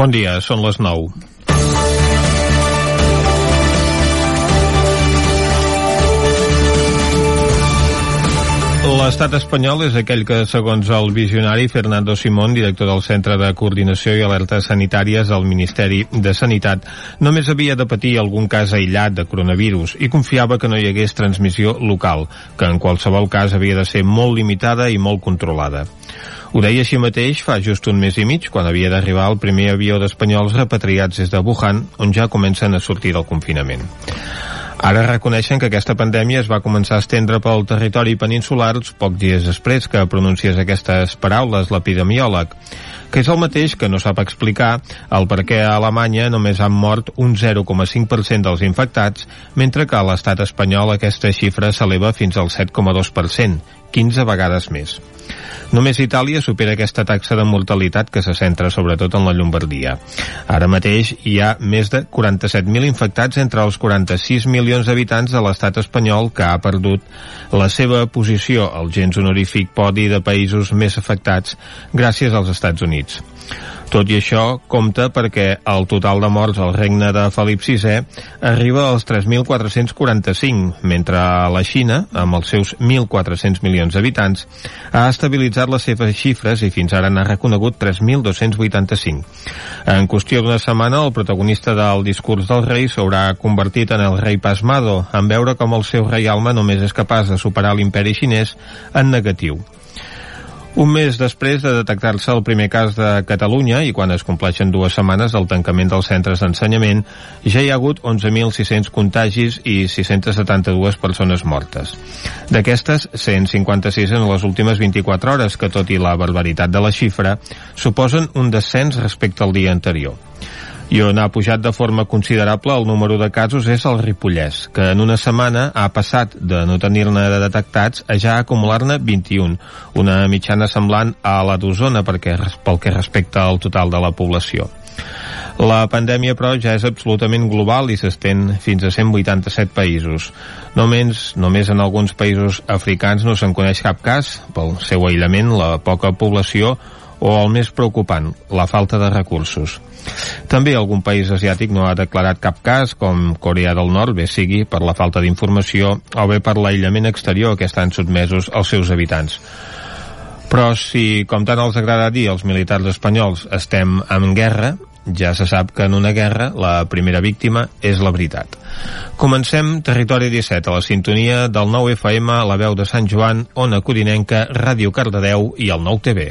Bon dia, són les 9. L'estat espanyol és aquell que, segons el visionari Fernando Simón, director del Centre de Coordinació i Alertes Sanitàries del Ministeri de Sanitat, només havia de patir algun cas aïllat de coronavirus i confiava que no hi hagués transmissió local, que en qualsevol cas havia de ser molt limitada i molt controlada. Ho deia així mateix fa just un mes i mig, quan havia d'arribar el primer avió d'espanyols repatriats des de Wuhan, on ja comencen a sortir del confinament. Ara reconeixen que aquesta pandèmia es va començar a estendre pel territori peninsular pocs dies després que pronunciés aquestes paraules l'epidemiòleg, que és el mateix que no sap explicar el per què a Alemanya només han mort un 0,5% dels infectats, mentre que a l'estat espanyol aquesta xifra s'eleva fins al 7,2%, 15 vegades més. Només Itàlia supera aquesta taxa de mortalitat que se centra sobretot en la Llombardia. Ara mateix hi ha més de 47.000 infectats entre els 46 milions d'habitants de l'estat espanyol que ha perdut la seva posició al gens honorífic podi de països més afectats gràcies als Estats Units. Tot i això, compta perquè el total de morts al regne de Felip VI arriba als 3.445, mentre la Xina, amb els seus 1.400 milions d'habitants, ha estabilitzat les seves xifres i fins ara n'ha reconegut 3.285. En qüestió d'una setmana, el protagonista del discurs del rei s'haurà convertit en el rei pasmado, en veure com el seu reialme només és capaç de superar l'imperi xinès en negatiu. Un mes després de detectar-se el primer cas de Catalunya i quan es compleixen dues setmanes del tancament dels centres d'ensenyament, ja hi ha hagut 11.600 contagis i 672 persones mortes. D'aquestes, 156 en les últimes 24 hores, que tot i la barbaritat de la xifra, suposen un descens respecte al dia anterior i on ha pujat de forma considerable el número de casos és el Ripollès, que en una setmana ha passat de no tenir-ne detectats a ja acumular-ne 21, una mitjana semblant a la d'Osona perquè, pel que respecta al total de la població. La pandèmia, però, ja és absolutament global i s'estén fins a 187 països. Només, només en alguns països africans no se'n coneix cap cas, pel seu aïllament, la poca població o el més preocupant, la falta de recursos. També algun país asiàtic no ha declarat cap cas, com Corea del Nord, bé sigui per la falta d'informació o bé per l'aïllament exterior que estan sotmesos els seus habitants. Però si, com tant els agrada dir als militars espanyols, estem en guerra, ja se sap que en una guerra la primera víctima és la veritat. Comencem Territori 17 a la sintonia del 9 FM, la veu de Sant Joan, Ona Codinenca, Ràdio Cardedeu i el 9 TV.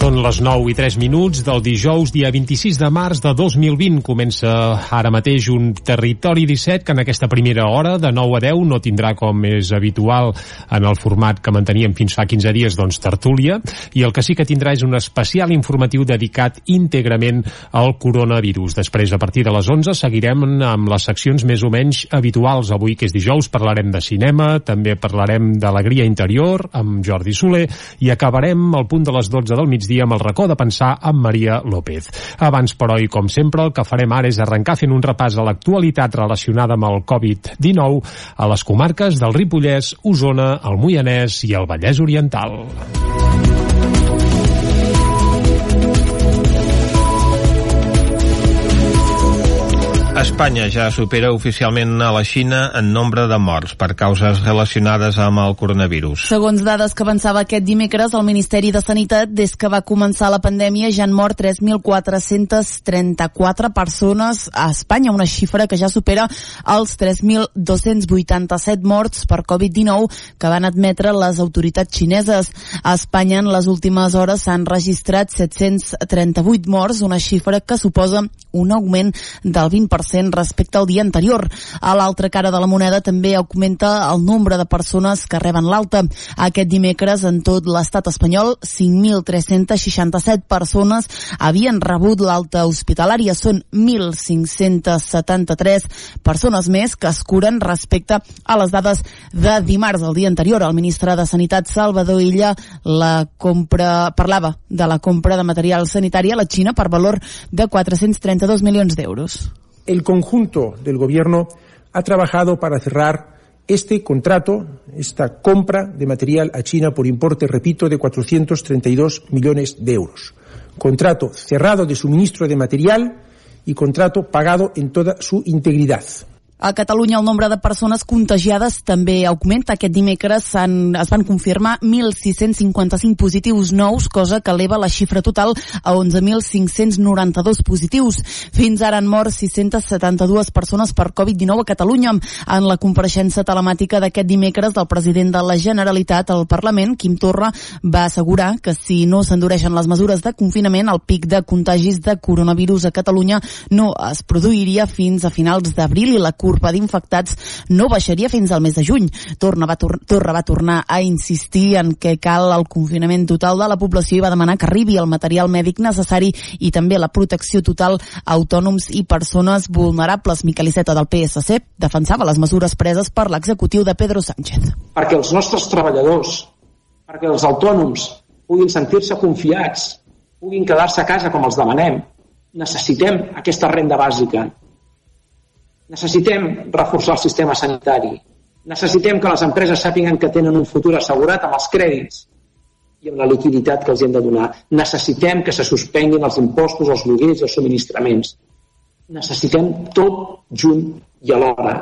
Són les 9 i 3 minuts del dijous, dia 26 de març de 2020. Comença ara mateix un Territori 17 que en aquesta primera hora, de 9 a 10, no tindrà com és habitual en el format que manteníem fins fa 15 dies, doncs tertúlia, i el que sí que tindrà és un especial informatiu dedicat íntegrament al coronavirus. Després, a partir de les 11, seguirem amb les seccions més o menys habituals. Avui, que és dijous, parlarem de cinema, també parlarem d'alegria interior amb Jordi Soler, i acabarem al punt de les 12 del migdia migdia amb el racó de pensar amb Maria López. Abans, però, i com sempre, el que farem ara és arrencar fent un repàs a l'actualitat relacionada amb el Covid-19 a les comarques del Ripollès, Osona, el Moianès i el Vallès Oriental. Espanya ja supera oficialment a la Xina en nombre de morts per causes relacionades amb el coronavirus. Segons dades que avançava aquest dimecres, el Ministeri de Sanitat, des que va començar la pandèmia, ja han mort 3.434 persones a Espanya, una xifra que ja supera els 3.287 morts per Covid-19 que van admetre les autoritats xineses. A Espanya, en les últimes hores, s'han registrat 738 morts, una xifra que suposa un augment del 20% 20% respecte al dia anterior. A l'altra cara de la moneda també augmenta el nombre de persones que reben l'alta. Aquest dimecres en tot l'estat espanyol 5.367 persones havien rebut l'alta hospitalària. Són 1.573 persones més que es curen respecte a les dades de dimarts, el dia anterior. El ministre de Sanitat, Salvador Illa, la compra, parlava de la compra de material sanitari a la Xina per valor de 432 milions d'euros el conjunto del Gobierno ha trabajado para cerrar este contrato, esta compra de material a China por importe, repito, de 432 millones de euros. Contrato cerrado de suministro de material y contrato pagado en toda su integridad. A Catalunya el nombre de persones contagiades també augmenta. Aquest dimecres es van confirmar 1.655 positius nous, cosa que eleva la xifra total a 11.592 positius. Fins ara han mort 672 persones per Covid-19 a Catalunya. En la compareixença telemàtica d'aquest dimecres del president de la Generalitat al Parlament, Quim Torra, va assegurar que si no s'endureixen les mesures de confinament, el pic de contagis de coronavirus a Catalunya no es produiria fins a finals d'abril i la curva d'infectats no baixaria fins al mes de juny. Torna va tor Torra va tornar a insistir en que cal el confinament total de la població i va demanar que arribi el material mèdic necessari i també la protecció total a autònoms i persones vulnerables. Miquel Iceta del PSC defensava les mesures preses per l'executiu de Pedro Sánchez. Perquè els nostres treballadors, perquè els autònoms puguin sentir-se confiats, puguin quedar-se a casa com els demanem, necessitem aquesta renda bàsica Necessitem reforçar el sistema sanitari. Necessitem que les empreses sàpiguen que tenen un futur assegurat amb els crèdits i amb la liquiditat que els hem de donar. Necessitem que se suspenguin els impostos, els lloguers i els subministraments. Necessitem tot junt i alhora.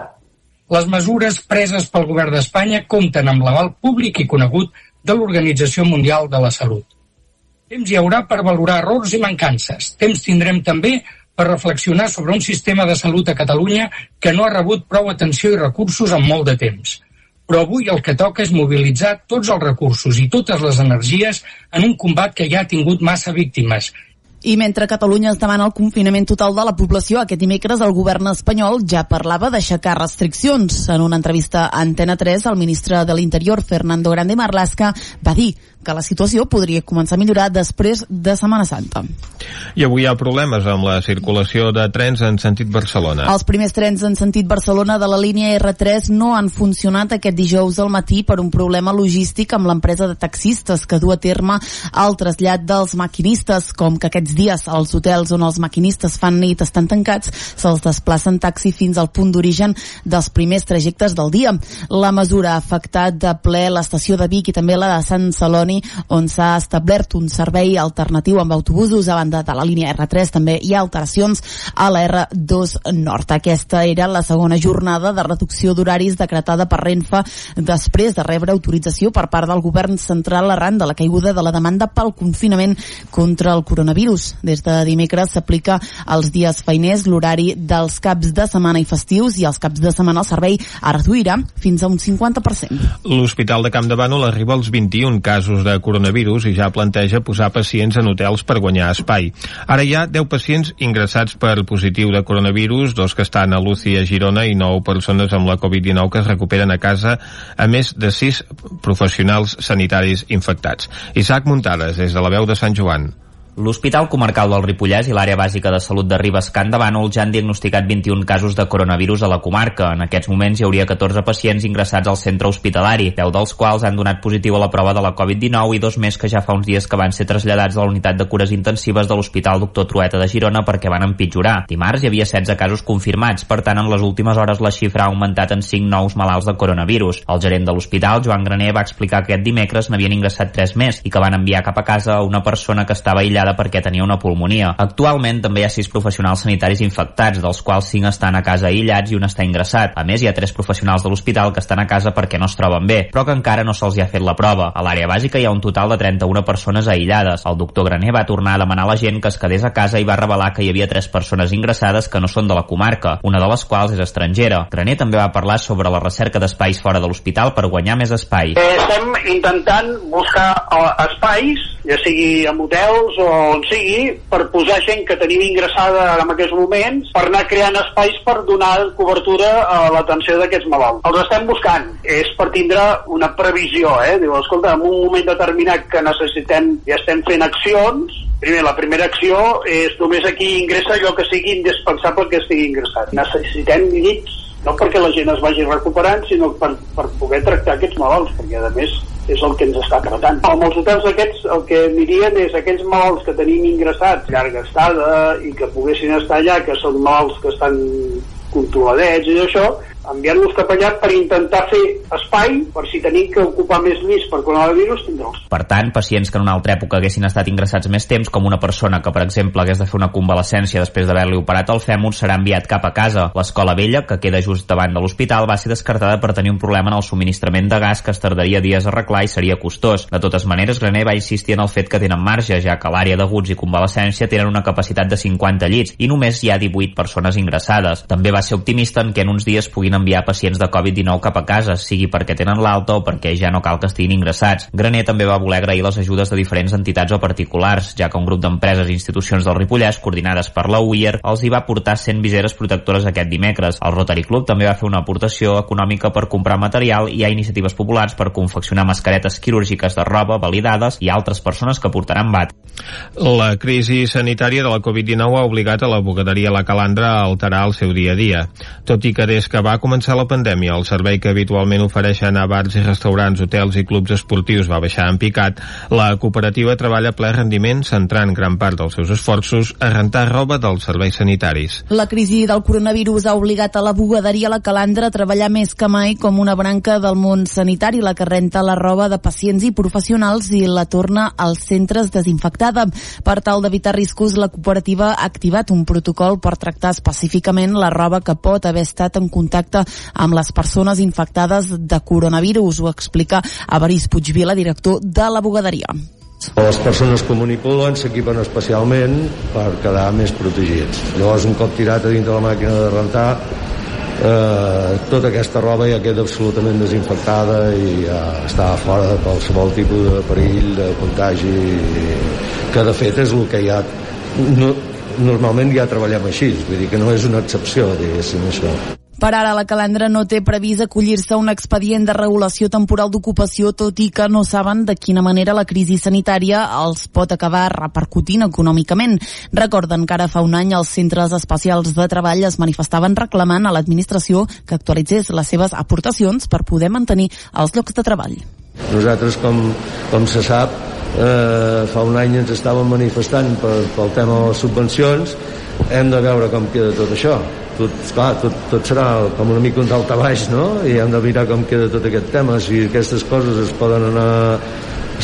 Les mesures preses pel govern d'Espanya compten amb l'aval públic i conegut de l'Organització Mundial de la Salut. Temps hi haurà per valorar errors i mancances. Temps tindrem també per reflexionar sobre un sistema de salut a Catalunya que no ha rebut prou atenció i recursos en molt de temps. Però avui el que toca és mobilitzar tots els recursos i totes les energies en un combat que ja ha tingut massa víctimes i mentre Catalunya es demana el confinament total de la població, aquest dimecres el govern espanyol ja parlava d'aixecar restriccions. En una entrevista a Antena 3, el ministre de l'Interior, Fernando Grande Marlasca, va dir que la situació podria començar a millorar després de Setmana Santa. I avui hi ha problemes amb la circulació de trens en sentit Barcelona. Els primers trens en sentit Barcelona de la línia R3 no han funcionat aquest dijous al matí per un problema logístic amb l'empresa de taxistes que du a terme el trasllat dels maquinistes, com que aquests dies els hotels on els maquinistes fan nit estan tancats, se'ls desplaça en taxi fins al punt d'origen dels primers trajectes del dia. La mesura ha afectat de ple l'estació de Vic i també la de Sant Celoni on s'ha establert un servei alternatiu amb autobusos a banda de la línia R3. També hi ha alteracions a la R2 Nord. Aquesta era la segona jornada de reducció d'horaris decretada per Renfe després de rebre autorització per part del govern central arran de la caiguda de la demanda pel confinament contra el coronavirus. Des de dimecres s'aplica als dies feiners l'horari dels caps de setmana i festius i els caps de setmana el servei es reduirà fins a un 50%. L'Hospital de Camp de Bànol arriba als 21 casos de coronavirus i ja planteja posar pacients en hotels per guanyar espai. Ara hi ha 10 pacients ingressats per positiu de coronavirus, dos que estan a l'UCI a Girona i 9 persones amb la Covid-19 que es recuperen a casa, a més de 6 professionals sanitaris infectats. Isaac Muntades, des de la veu de Sant Joan. L'Hospital Comarcal del Ripollès i l'Àrea Bàsica de Salut de Ribes Can de Bànol ja han diagnosticat 21 casos de coronavirus a la comarca. En aquests moments hi hauria 14 pacients ingressats al centre hospitalari, 10 dels quals han donat positiu a la prova de la Covid-19 i dos més que ja fa uns dies que van ser traslladats a la unitat de cures intensives de l'Hospital Doctor Trueta de Girona perquè van empitjorar. Dimarts hi havia 16 casos confirmats, per tant en les últimes hores la xifra ha augmentat en 5 nous malalts de coronavirus. El gerent de l'hospital, Joan Graner, va explicar que aquest dimecres n'havien ingressat 3 més i que van enviar cap a casa una persona que estava aïllada aïllada perquè tenia una pulmonia. Actualment també hi ha sis professionals sanitaris infectats, dels quals cinc estan a casa aïllats i un està ingressat. A més, hi ha tres professionals de l'hospital que estan a casa perquè no es troben bé, però que encara no se'ls ha fet la prova. A l'àrea bàsica hi ha un total de 31 persones aïllades. El doctor Graner va tornar a demanar a la gent que es quedés a casa i va revelar que hi havia tres persones ingressades que no són de la comarca, una de les quals és estrangera. Graner també va parlar sobre la recerca d'espais fora de l'hospital per guanyar més espai. Eh, estem intentant buscar eh, espais, ja sigui en hotels o on sigui, per posar gent que tenim ingressada en aquests moments, per anar creant espais per donar cobertura a l'atenció d'aquests malalts. Els estem buscant, és per tindre una previsió, eh? Diu, escolta, en un moment determinat que necessitem, ja estem fent accions, Primer, la primera acció és només aquí ingressa allò que sigui indispensable que estigui ingressat. Necessitem llits no perquè la gent es vagi recuperant, sinó per, per poder tractar aquests malalts, perquè a més és el que ens està tratant. Amb els hotels aquests el que anirien és aquells malalts que tenim ingressats llarga estada i que poguessin estar allà, que són malalts que estan controladets i això, enviant-los cap allà per intentar fer espai per si tenim que ocupar més llits per coronavirus tindre'ls. Per tant, pacients que en una altra època haguessin estat ingressats més temps, com una persona que, per exemple, hagués de fer una convalescència després d'haver-li operat el fèmur, serà enviat cap a casa. L'escola vella, que queda just davant de l'hospital, va ser descartada per tenir un problema en el subministrament de gas que es tardaria dies a arreglar i seria costós. De totes maneres, Graner va insistir en el fet que tenen marge, ja que l'àrea d'aguts i convalescència tenen una capacitat de 50 llits i només hi ha 18 persones ingressades. També va ser optimista en que en uns dies puguin enviar pacients de Covid-19 cap a casa, sigui perquè tenen l'alta o perquè ja no cal que estiguin ingressats. Graner també va voler agrair les ajudes de diferents entitats o particulars, ja que un grup d'empreses i institucions del Ripollès, coordinades per la UIR, els hi va portar 100 viseres protectores aquest dimecres. El Rotary Club també va fer una aportació econòmica per comprar material i hi ha iniciatives populars per confeccionar mascaretes quirúrgiques de roba validades i altres persones que portaran bat. La crisi sanitària de la Covid-19 ha obligat a la bugaderia La Calandra a alterar el seu dia a dia. Tot i que des que començar la pandèmia el servei que habitualment ofereixen a bars i restaurants, hotels i clubs esportius va baixar en picat, la cooperativa treballa a ple rendiment centrant gran part dels seus esforços a rentar roba dels serveis sanitaris. La crisi del coronavirus ha obligat a la bugaderia La Calandra a treballar més que mai com una branca del món sanitari, la que renta la roba de pacients i professionals i la torna als centres desinfectada. Per tal d'evitar riscos, la cooperativa ha activat un protocol per tractar específicament la roba que pot haver estat en contacte amb les persones infectades de coronavirus. Ho explica Avaris Puigvila, director de la bugaderia. Les persones que manipulen s'equipen especialment per quedar més protegits. Llavors, un cop tirat a dintre la màquina de rentar, eh, tota aquesta roba ja queda absolutament desinfectada i ja està fora de qualsevol tipus de perill de contagi que de fet és el que ja no, normalment ja treballem així vull dir que no és una excepció diguéssim això per ara, la calandra no té previst acollir-se un expedient de regulació temporal d'ocupació, tot i que no saben de quina manera la crisi sanitària els pot acabar repercutint econòmicament. Recorden que ara fa un any els centres especials de treball es manifestaven reclamant a l'administració que actualitzés les seves aportacions per poder mantenir els llocs de treball. Nosaltres, com, com se sap, eh, fa un any ens estàvem manifestant per, pel tema de les subvencions, hem de veure com queda tot això tot, clar, tot, tot serà com una mica un dalt a baix, no? I hem de mirar com queda tot aquest tema. Si aquestes coses es poden anar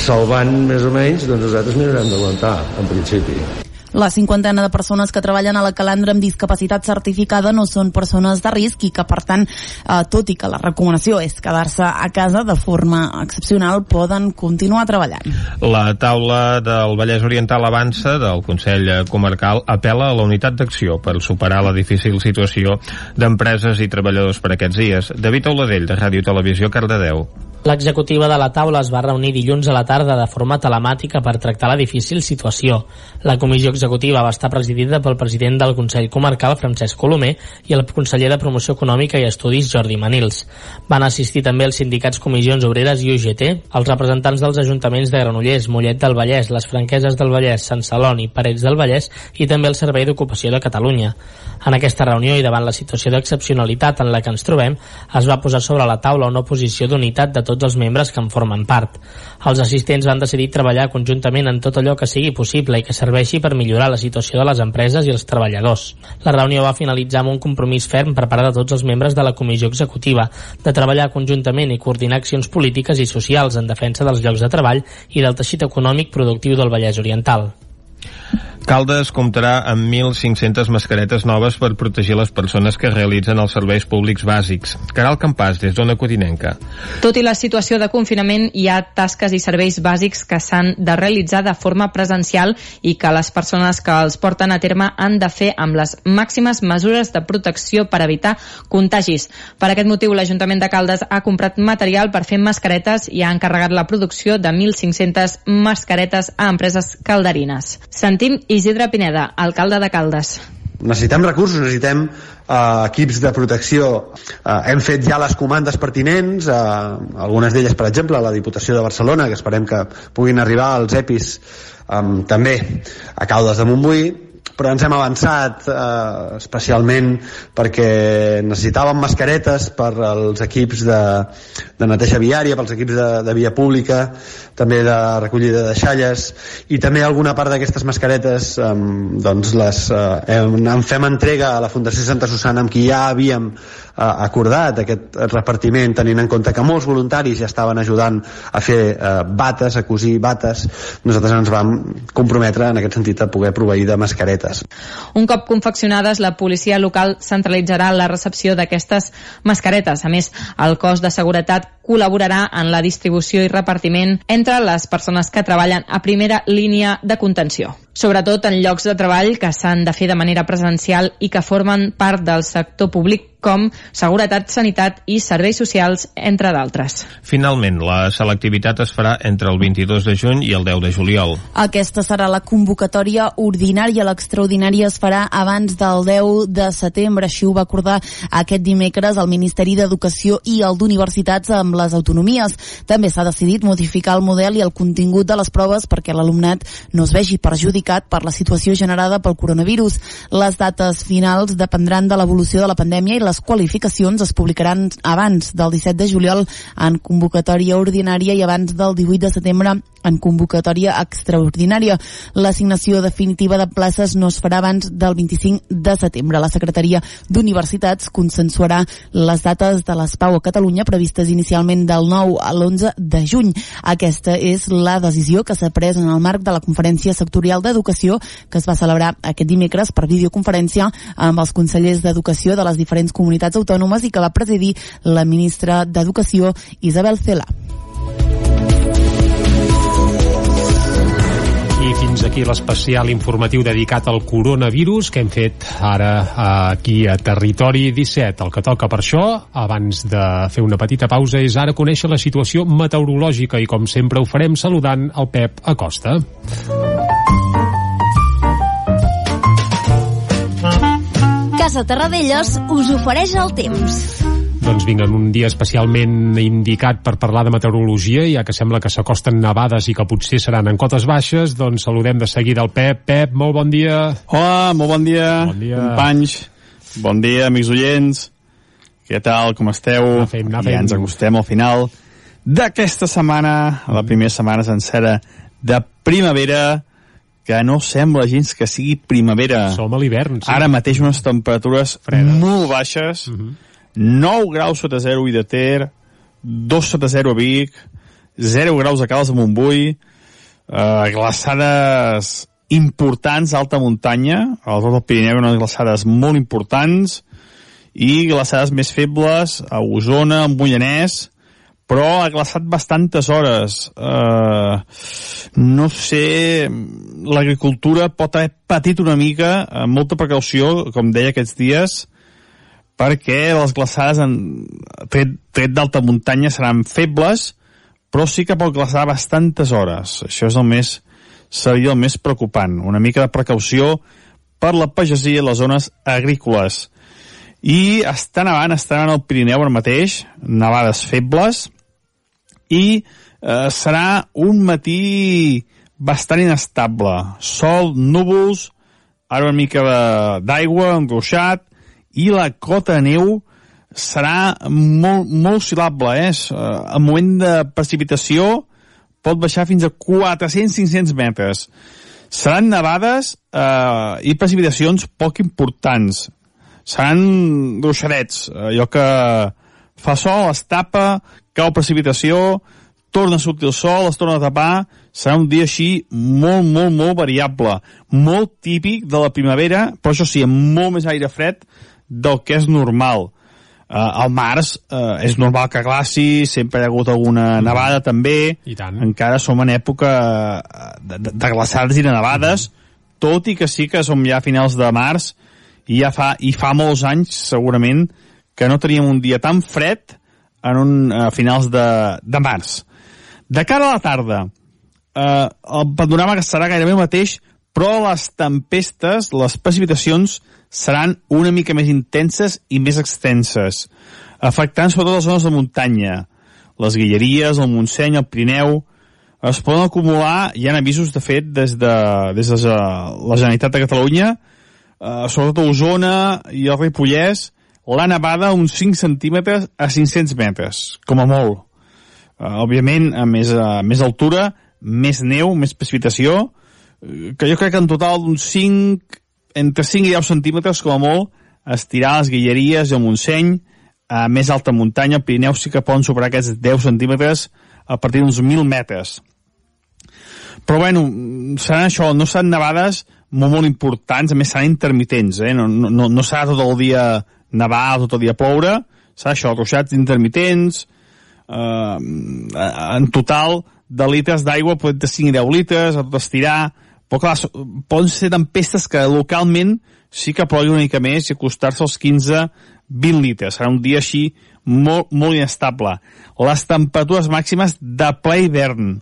salvant més o menys, doncs nosaltres mirarem d'aguantar, en principi. La cinquantena de persones que treballen a la calandra amb discapacitat certificada no són persones de risc i que, per tant, eh, tot i que la recomanació és quedar-se a casa de forma excepcional, poden continuar treballant. La taula del Vallès Oriental avança del Consell Comarcal apela a la unitat d'acció per superar la difícil situació d'empreses i treballadors per aquests dies. David Auladell, de Ràdio Televisió, Cardedeu. L'executiva de la taula es va reunir dilluns a la tarda de forma telemàtica per tractar la difícil situació. La comissió executiva va estar presidida pel president del Consell Comarcal, Francesc Colomer, i el conseller de Promoció Econòmica i Estudis, Jordi Manils. Van assistir també els sindicats Comissions Obreres i UGT, els representants dels ajuntaments de Granollers, Mollet del Vallès, les Franqueses del Vallès, Sant Celoni, Parets del Vallès i també el Servei d'Ocupació de Catalunya. En aquesta reunió i davant la situació d'excepcionalitat en la que ens trobem, es va posar sobre la taula una posició d'unitat de tots tots els membres que en formen part. Els assistents van decidir treballar conjuntament en tot allò que sigui possible i que serveixi per millorar la situació de les empreses i els treballadors. La reunió va finalitzar amb un compromís ferm per part de tots els membres de la comissió executiva de treballar conjuntament i coordinar accions polítiques i socials en defensa dels llocs de treball i del teixit econòmic productiu del Vallès Oriental. Caldes comptarà amb 1.500 mascaretes noves per protegir les persones que realitzen els serveis públics bàsics. Caral Campàs, des d'Ona Codinenca. Tot i la situació de confinament, hi ha tasques i serveis bàsics que s'han de realitzar de forma presencial i que les persones que els porten a terme han de fer amb les màximes mesures de protecció per evitar contagis. Per aquest motiu, l'Ajuntament de Caldes ha comprat material per fer mascaretes i ha encarregat la producció de 1.500 mascaretes a empreses calderines. Sentim Isidre Pineda, alcalde de Caldes. Necessitem recursos, necessitem uh, equips de protecció. Uh, hem fet ja les comandes pertinents, uh, algunes d'elles, per exemple, a la Diputació de Barcelona, que esperem que puguin arribar als EPIs um, també a Caldes de Montbui, però ens hem avançat eh, especialment perquè necessitàvem mascaretes per als equips de, de neteja viària, pels equips de, de via pública, també de recollida de xalles i també alguna part d'aquestes mascaretes eh, doncs les, eh, en fem entrega a la Fundació Santa Susana amb qui ja havíem acordat aquest repartiment tenint en compte que molts voluntaris ja estaven ajudant a fer eh, bates, a cosir bates nosaltres ens vam comprometre en aquest sentit a poder proveir de mascaretes. Un cop confeccionades la policia local centralitzarà la recepció d'aquestes mascaretes. A més el cos de seguretat col·laborarà en la distribució i repartiment entre les persones que treballen a primera línia de contenció sobretot en llocs de treball que s'han de fer de manera presencial i que formen part del sector públic com seguretat, sanitat i serveis socials, entre d'altres. Finalment, la selectivitat es farà entre el 22 de juny i el 10 de juliol. Aquesta serà la convocatòria ordinària. L'extraordinària es farà abans del 10 de setembre. Així ho va acordar aquest dimecres el Ministeri d'Educació i el d'Universitats amb les autonomies. També s'ha decidit modificar el model i el contingut de les proves perquè l'alumnat no es vegi perjudicat per la situació generada pel coronavirus. Les dates finals dependran de l'evolució de la pandèmia i les qualificacions es publicaran abans del 17 de juliol en convocatòria ordinària i abans del 18 de setembre en convocatòria extraordinària. L'assignació definitiva de places no es farà abans del 25 de setembre. La Secretaria d'Universitats consensuarà les dates de les Pau a Catalunya previstes inicialment del 9 a l'11 de juny. Aquesta és la decisió que s'ha pres en el marc de la Conferència Sectorial d'Educació que es va celebrar aquest dimecres per videoconferència amb els consellers d'Educació de les diferents comunitats autònomes i que va presidir la ministra d'Educació Isabel Cela. I fins aquí l'especial informatiu dedicat al coronavirus que hem fet ara aquí a Territori 17. El que toca per això, abans de fer una petita pausa, és ara conèixer la situació meteorològica i com sempre ho farem saludant el Pep Acosta. Casa Terradellos us ofereix el temps. Doncs vinga, en un dia especialment indicat per parlar de meteorologia, ja que sembla que s'acosten nevades i que potser seran en cotes baixes, doncs saludem de seguida el Pep. Pep, molt bon dia. Hola, molt bon dia, bon dia. companys. Bon dia, amics oients. Què tal, com esteu? Anar fent, anar fent. Ja ens acostem al final d'aquesta setmana, la primera setmana sencera de primavera, que no sembla gens que sigui primavera. Som a l'hivern, sí. Ara mateix unes temperatures Fredes. molt baixes, Uh -huh. 9 graus sota 0 a de Ter, 2 sota 0 a Vic, 0 graus a Caldes de Montbui, eh, glaçades importants a alta muntanya, al tot del Pirineu unes glaçades molt importants, i glaçades més febles a Osona, a Mollanès, però ha glaçat bastantes hores. Uh, no sé, l'agricultura pot haver patit una mica, amb molta precaució, com deia aquests dies, perquè les glaçades en, tret, tret d'alta muntanya seran febles, però sí que pot glaçar bastantes hores. Això és el més, seria el més preocupant. Una mica de precaució per la pagesia i les zones agrícoles. I està nevant, està nevant al Pirineu ara mateix, nevades febles, i eh, serà un matí bastant inestable. Sol, núvols, ara una mica d'aigua, engruixat, i la cota neu serà molt, molt oscil·lable, eh? S- eh? En moment de precipitació pot baixar fins a 400-500 metres. Seran nevades eh, i precipitacions poc importants. Seran gruixadets, allò que fa sol, es tapa, cau precipitació, torna a sortir el sol, es torna a tapar, serà un dia així molt, molt, molt variable, molt típic de la primavera, però això sí, amb molt més aire fred del que és normal. Uh, al març uh, és normal que glaci, sempre hi ha hagut alguna nevada també, I tant. encara som en època eh, de, de, de glaçades i de nevades, tot i que sí que som ja a finals de març i ja fa, i fa molts anys segurament que no teníem un dia tan fred en un, a finals de, de març. De cara a la tarda, eh, el panorama que serà gairebé el mateix, però les tempestes, les precipitacions, seran una mica més intenses i més extenses, afectant sobretot les zones de muntanya, les Guilleries, el Montseny, el Pirineu, es poden acumular, hi ha avisos de fet des de, des de la Generalitat de Catalunya, eh, sobretot a Osona i el Ripollès, la nevada uns 5 centímetres a 500 metres, com a molt. Uh, òbviament, a més, a més altura, més neu, més precipitació, eh, que jo crec que en total d'uns 5, entre 5 i 10 centímetres, com a molt, estirar les Guilleries el Montseny, a més alta muntanya, el Pirineu sí que poden superar aquests 10 centímetres a partir d'uns 1.000 metres. Però bueno, seran això, no seran nevades molt, molt importants, a més seran intermitents, eh? no, no, no serà tot el dia nevar, tot el dia ploure, serà això, ruixats intermitents, eh, en total de litres d'aigua pot de 5 i 10 litres, a tot estirar, però clar, poden ser tempestes que localment sí que plogui una mica més i acostar-se als 15-20 litres. Serà un dia així molt, molt inestable. Les temperatures màximes de ple hivern.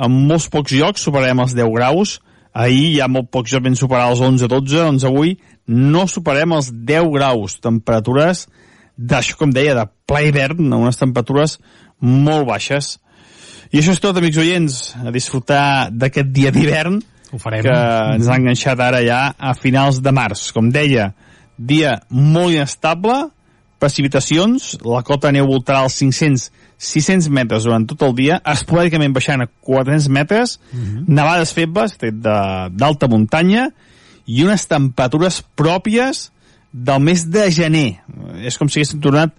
En molts pocs llocs superarem els 10 graus. Ahir hi ha molt pocs llocs ben superar els 11-12, doncs avui no superem els 10 graus. Temperatures d'això, com deia, de ple hivern, a unes temperatures molt baixes. I això és tot, amics oients, a disfrutar d'aquest dia d'hivern ho farem. que ens ha enganxat ara ja a finals de març. Com deia, dia molt inestable, precipitacions, la cota de neu voltarà als 500-600 metres durant tot el dia, esporàdicament baixant a 400 metres, uh -huh. nevades febles, d'alta muntanya, i unes temperatures pròpies del mes de gener. És com si haguéssim tornat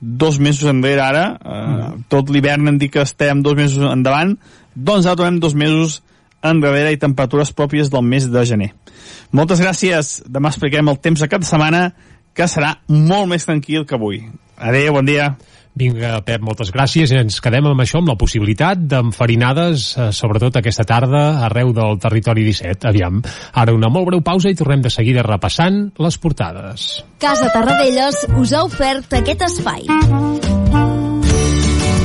dos mesos enrere ara, eh, uh -huh. tot l'hivern hem dit que estem dos mesos endavant, doncs ara tornem dos mesos enrere i temperatures pròpies del mes de gener. Moltes gràcies. Demà expliquem el temps de cada setmana, que serà molt més tranquil que avui. Adéu, bon dia. Vinga, Pep, moltes gràcies. I ens quedem amb això, amb la possibilitat d'enfarinades, eh, sobretot aquesta tarda, arreu del territori 17. Aviam, ara una molt breu pausa i tornem de seguida repassant les portades. Casa Tarradellas us ha ofert aquest espai.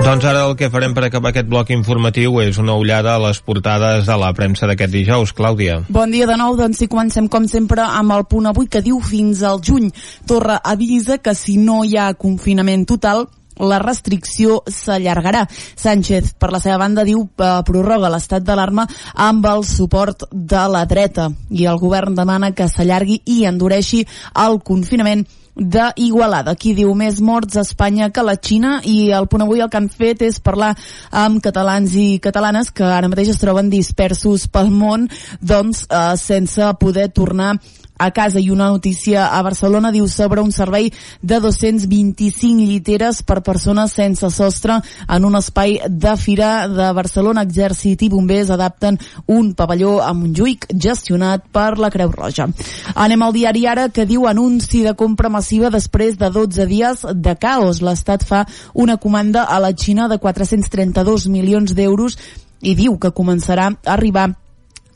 Doncs ara el que farem per acabar aquest bloc informatiu és una ullada a les portades de la premsa d'aquest dijous. Clàudia. Bon dia de nou, doncs si comencem com sempre amb el punt avui que diu fins al juny. Torra avisa que si no hi ha confinament total, la restricció s'allargarà. Sánchez, per la seva banda, diu que prorroga l'estat d'alarma amb el suport de la dreta i el govern demana que s'allargui i endureixi el confinament d'Igualada. Qui diu més morts a Espanya que la Xina i el punt avui el que han fet és parlar amb catalans i catalanes que ara mateix es troben dispersos pel món doncs eh, sense poder tornar a casa i una notícia a Barcelona diu sobre un servei de 225 lliteres per persones sense sostre en un espai de fira de Barcelona. Exèrcit i bombers adapten un pavelló a Montjuïc gestionat per la Creu Roja. Anem al diari ara que diu anunci de compra massiva després de 12 dies de caos. L'Estat fa una comanda a la Xina de 432 milions d'euros i diu que començarà a arribar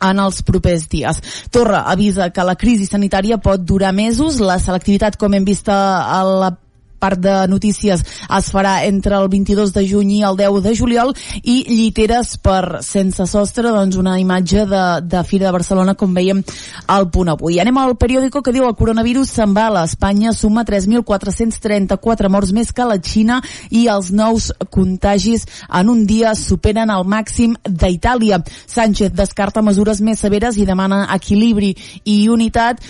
en els propers dies. Torra avisa que la crisi sanitària pot durar mesos, la selectivitat, com hem vist a la part de notícies es farà entre el 22 de juny i el 10 de juliol i lliteres per sense sostre doncs una imatge de, de Fira de Barcelona com veiem al punt avui. Anem al periòdico que diu el coronavirus s'embala. Espanya suma 3.434 morts més que la Xina i els nous contagis en un dia superen el màxim d'Itàlia. Sánchez descarta mesures més severes i demana equilibri i unitat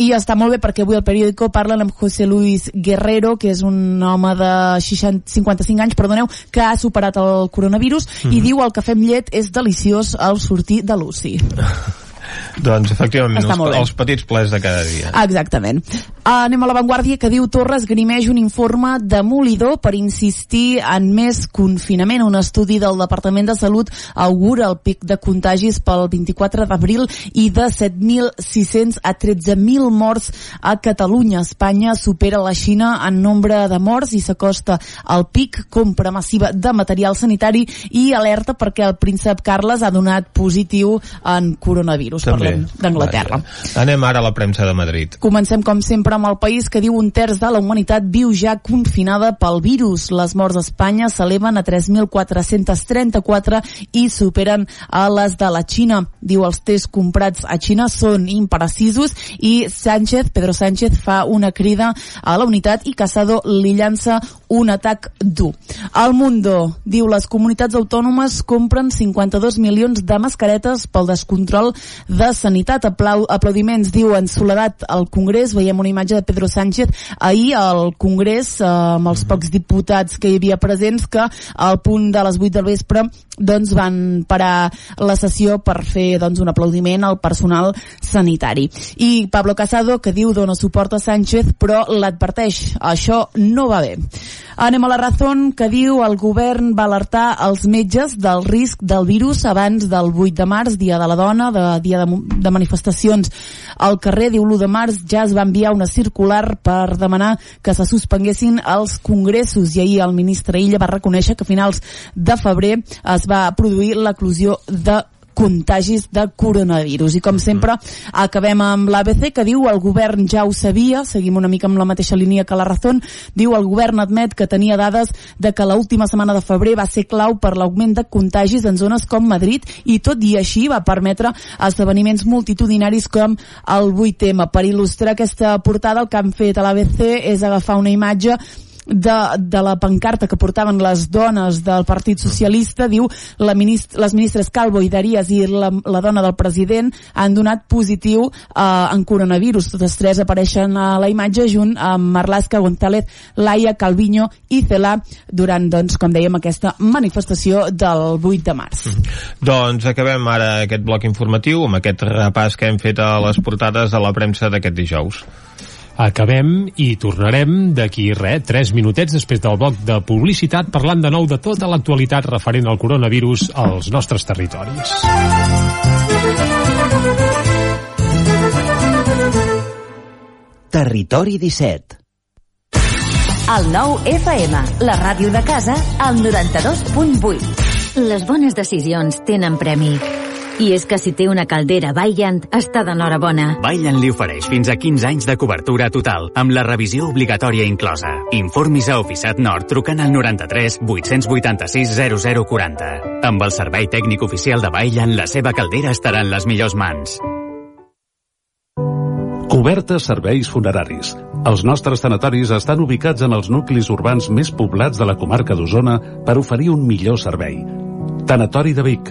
i està molt bé perquè avui el periòdico parla amb José Luis Guerrero, que és un home de 60, 55 anys, perdoneu, que ha superat el coronavirus mm -hmm. i diu el cafè amb llet és deliciós al sortir de l'UCI. Doncs, efectivament, els, els petits plers de cada dia. Exactament. Anem a l'avantguàrdia que diu Torres grimeix un informe demolidor per insistir en més confinament. Un estudi del Departament de Salut augura el pic de contagis pel 24 d'abril i de 7.600 a 13.000 morts a Catalunya. Espanya supera la Xina en nombre de morts i s'acosta al pic, compra massiva de material sanitari i alerta perquè el príncep Carles ha donat positiu en coronavirus. Doncs parlem d'Anglaterra. Anem ara a la premsa de Madrid. Comencem, com sempre, amb el país que diu un terç de la humanitat viu ja confinada pel virus. Les morts a Espanya s'eleven a 3.434 i superen a les de la Xina. Diu els tests comprats a Xina són imprecisos i Sánchez, Pedro Sánchez, fa una crida a la unitat i Casado li llança un atac dur. El Mundo diu les comunitats autònomes compren 52 milions de mascaretes pel descontrol de sanitat. Aplau aplaudiments, diu en soledat al Congrés. Veiem una imatge de Pedro Sánchez ahir al Congrés eh, amb els pocs diputats que hi havia presents que al punt de les 8 del vespre doncs van parar la sessió per fer doncs, un aplaudiment al personal sanitari. I Pablo Casado, que diu dona suport a Sánchez, però l'adverteix, això no va bé. Anem a la Razón, que diu el govern va alertar els metges del risc del virus abans del 8 de març, dia de la dona, de dia de, de manifestacions al carrer. Diu l'1 de març ja es va enviar una circular per demanar que se suspenguessin els congressos i ahir el ministre Illa va reconèixer que a finals de febrer es va produir l'eclusió de contagis de coronavirus. I com sempre, acabem amb l'ABC, que diu el govern ja ho sabia, seguim una mica amb la mateixa línia que la Razón, diu el govern admet que tenia dades de que l'última setmana de febrer va ser clau per l'augment de contagis en zones com Madrid i tot i així va permetre esdeveniments multitudinaris com el 8M. Per il·lustrar aquesta portada, el que han fet a l'ABC és agafar una imatge de, de la pancarta que portaven les dones del Partit Socialista diu la minist les ministres Calvo i Darías i la, la dona del president han donat positiu eh, en coronavirus. Totes tres apareixen a la imatge junt amb Marlaska, González, Laia, Calviño i Celà durant, doncs, com dèiem, aquesta manifestació del 8 de març. Mm. Doncs acabem ara aquest bloc informatiu amb aquest repàs que hem fet a les portades de la premsa d'aquest dijous. Acabem i tornarem d'aquí res, 3 minutets després del bloc de publicitat parlant de nou de tota l'actualitat referent al coronavirus als nostres territoris. Territori 17 El nou FM, la ràdio de casa, al 92.8. Les bones decisions tenen premi. I és que si té una caldera Vaillant, està d'enhorabona. Vaillant li ofereix fins a 15 anys de cobertura total, amb la revisió obligatòria inclosa. Informis a Oficiat Nord trucant al 93 886 0040. Amb el servei tècnic oficial de Vaillant, la seva caldera estarà en les millors mans. Cobertes serveis funeraris. Els nostres tanatoris estan ubicats en els nuclis urbans més poblats de la comarca d'Osona per oferir un millor servei. Tanatori de Vic,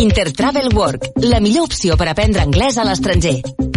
Intertravel Work, la millor opció per aprendre anglès a l'estranger.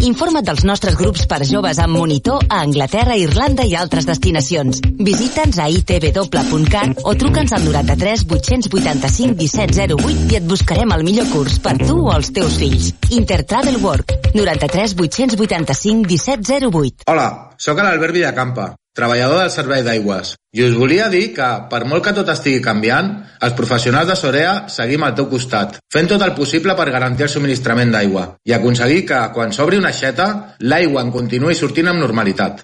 Informa't dels nostres grups per joves amb monitor a Anglaterra, Irlanda i altres destinacions. Visita'ns a itw.cat o truca'ns al 93 885 1708 i et buscarem el millor curs per tu o els teus fills. Intertravel Work, 93 885 1708. Hola, sóc l'Albert Villacampa treballador del servei d'aigües. I us volia dir que, per molt que tot estigui canviant, els professionals de Sorea seguim al teu costat, fent tot el possible per garantir el subministrament d'aigua i aconseguir que, quan s'obri una aixeta, l'aigua en continuï sortint amb normalitat.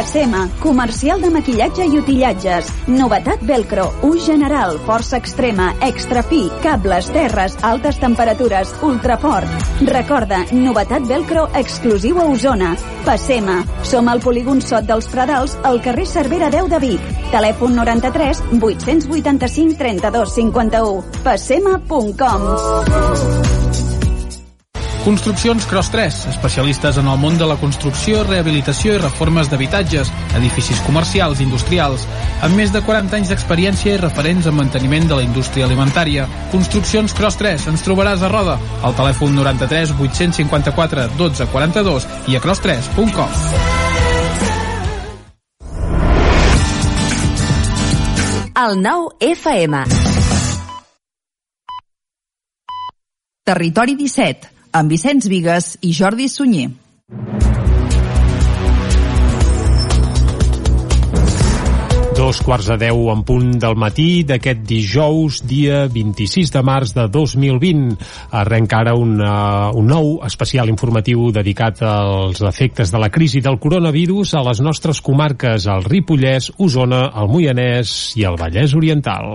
Facema, comercial de maquillatge i utillatges. Novetat Velcro, ús general, força extrema, extra fi, cables, terres, altes temperatures, ultrafort. Recorda, novetat Velcro exclusiu a Osona. Facema, som al polígon Sot dels Pradals, al carrer Cervera 10 de Vic. Telèfon 93 885 32 51. Facema.com Construccions Cross 3, especialistes en el món de la construcció, rehabilitació i reformes d'habitatges, edificis comercials i industrials, amb més de 40 anys d'experiència i referents en manteniment de la indústria alimentària. Construccions Cross 3, ens trobaràs a Roda, al telèfon 93 854 12 42 i a cross3.com. El nou FM. Territori 17, amb Vicenç Vigues i Jordi Sunyer. Dos quarts de deu en punt del matí d'aquest dijous, dia 26 de març de 2020. Arrenca ara un, uh, un nou especial informatiu dedicat als efectes de la crisi del coronavirus a les nostres comarques, al Ripollès, Osona, el Moianès i el Vallès Oriental.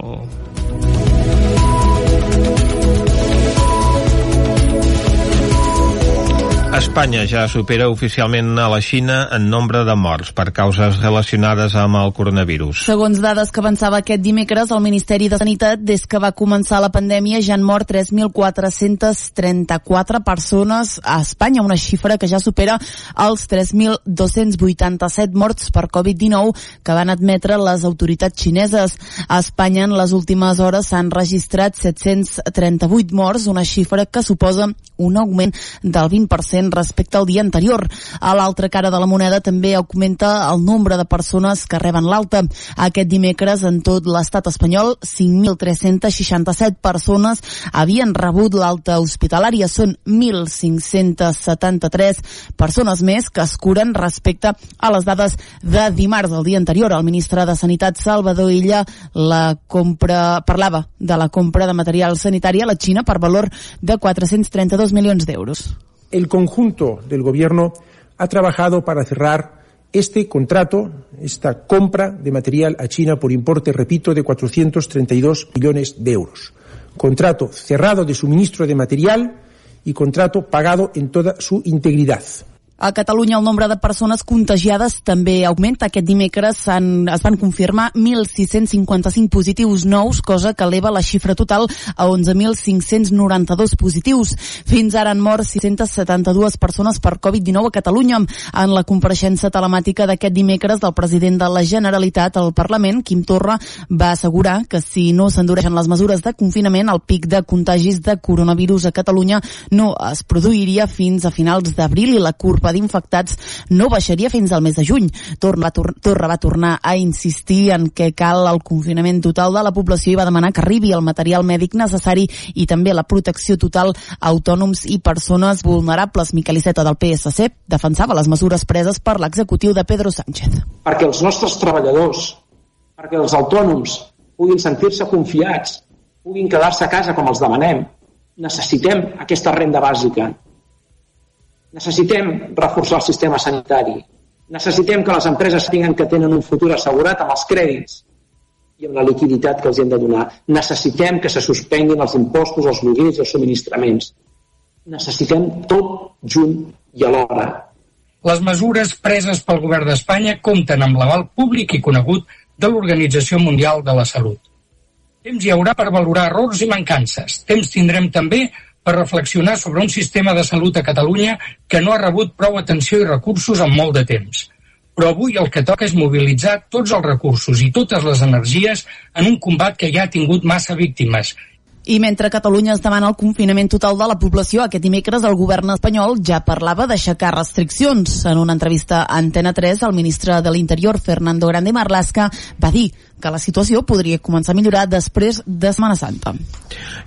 Espanya ja supera oficialment a la Xina en nombre de morts per causes relacionades amb el coronavirus. Segons dades que avançava aquest dimecres, el Ministeri de Sanitat, des que va començar la pandèmia, ja han mort 3.434 persones a Espanya, una xifra que ja supera els 3.287 morts per Covid-19 que van admetre les autoritats xineses. A Espanya, en les últimes hores, s'han registrat 738 morts, una xifra que suposa un augment del 20% respecte al dia anterior. A l'altra cara de la moneda també augmenta el nombre de persones que reben l'alta. Aquest dimecres en tot l'estat espanyol 5.367 persones havien rebut l'alta hospitalària. Són 1.573 persones més que es curen respecte a les dades de dimarts, el dia anterior. El ministre de Sanitat, Salvador Illa, la compra, parlava de la compra de material sanitari a la Xina per valor de 432 milions d'euros. El conjunto del Gobierno ha trabajado para cerrar este contrato, esta compra de material a China por importe, repito, de 432 millones de euros. Contrato cerrado de suministro de material y contrato pagado en toda su integridad. A Catalunya el nombre de persones contagiades també augmenta. Aquest dimecres es van confirmar 1.655 positius nous, cosa que eleva la xifra total a 11.592 positius. Fins ara han mort 672 persones per Covid-19 a Catalunya. En la compareixença telemàtica d'aquest dimecres del president de la Generalitat al Parlament, Quim Torra, va assegurar que si no s'endureixen les mesures de confinament, el pic de contagis de coronavirus a Catalunya no es produiria fins a finals d'abril i la curva d'infectats no baixaria fins al mes de juny. Torra Torra va tornar a insistir en que cal el confinament total de la població i va demanar que arribi el material mèdic necessari i també la protecció total a autònoms i persones vulnerables. Miquel Iceta del PSC defensava les mesures preses per l'executiu de Pedro Sánchez. Perquè els nostres treballadors, perquè els autònoms puguin sentir-se confiats, puguin quedar-se a casa com els demanem, necessitem aquesta renda bàsica, Necessitem reforçar el sistema sanitari. Necessitem que les empreses tinguen que tenen un futur assegurat amb els crèdits i amb la liquiditat que els hem de donar. Necessitem que se suspenguin els impostos, els lloguers i els subministraments. Necessitem tot junt i alhora. Les mesures preses pel govern d'Espanya compten amb l'aval públic i conegut de l'Organització Mundial de la Salut. Temps hi haurà per valorar errors i mancances. Temps tindrem també per reflexionar sobre un sistema de salut a Catalunya que no ha rebut prou atenció i recursos en molt de temps. Però avui el que toca és mobilitzar tots els recursos i totes les energies en un combat que ja ha tingut massa víctimes i mentre Catalunya es demana el confinament total de la població, aquest dimecres el govern espanyol ja parlava d'aixecar restriccions. En una entrevista a Antena 3, el ministre de l'Interior, Fernando Grande Marlasca, va dir que la situació podria començar a millorar després de Setmana Santa.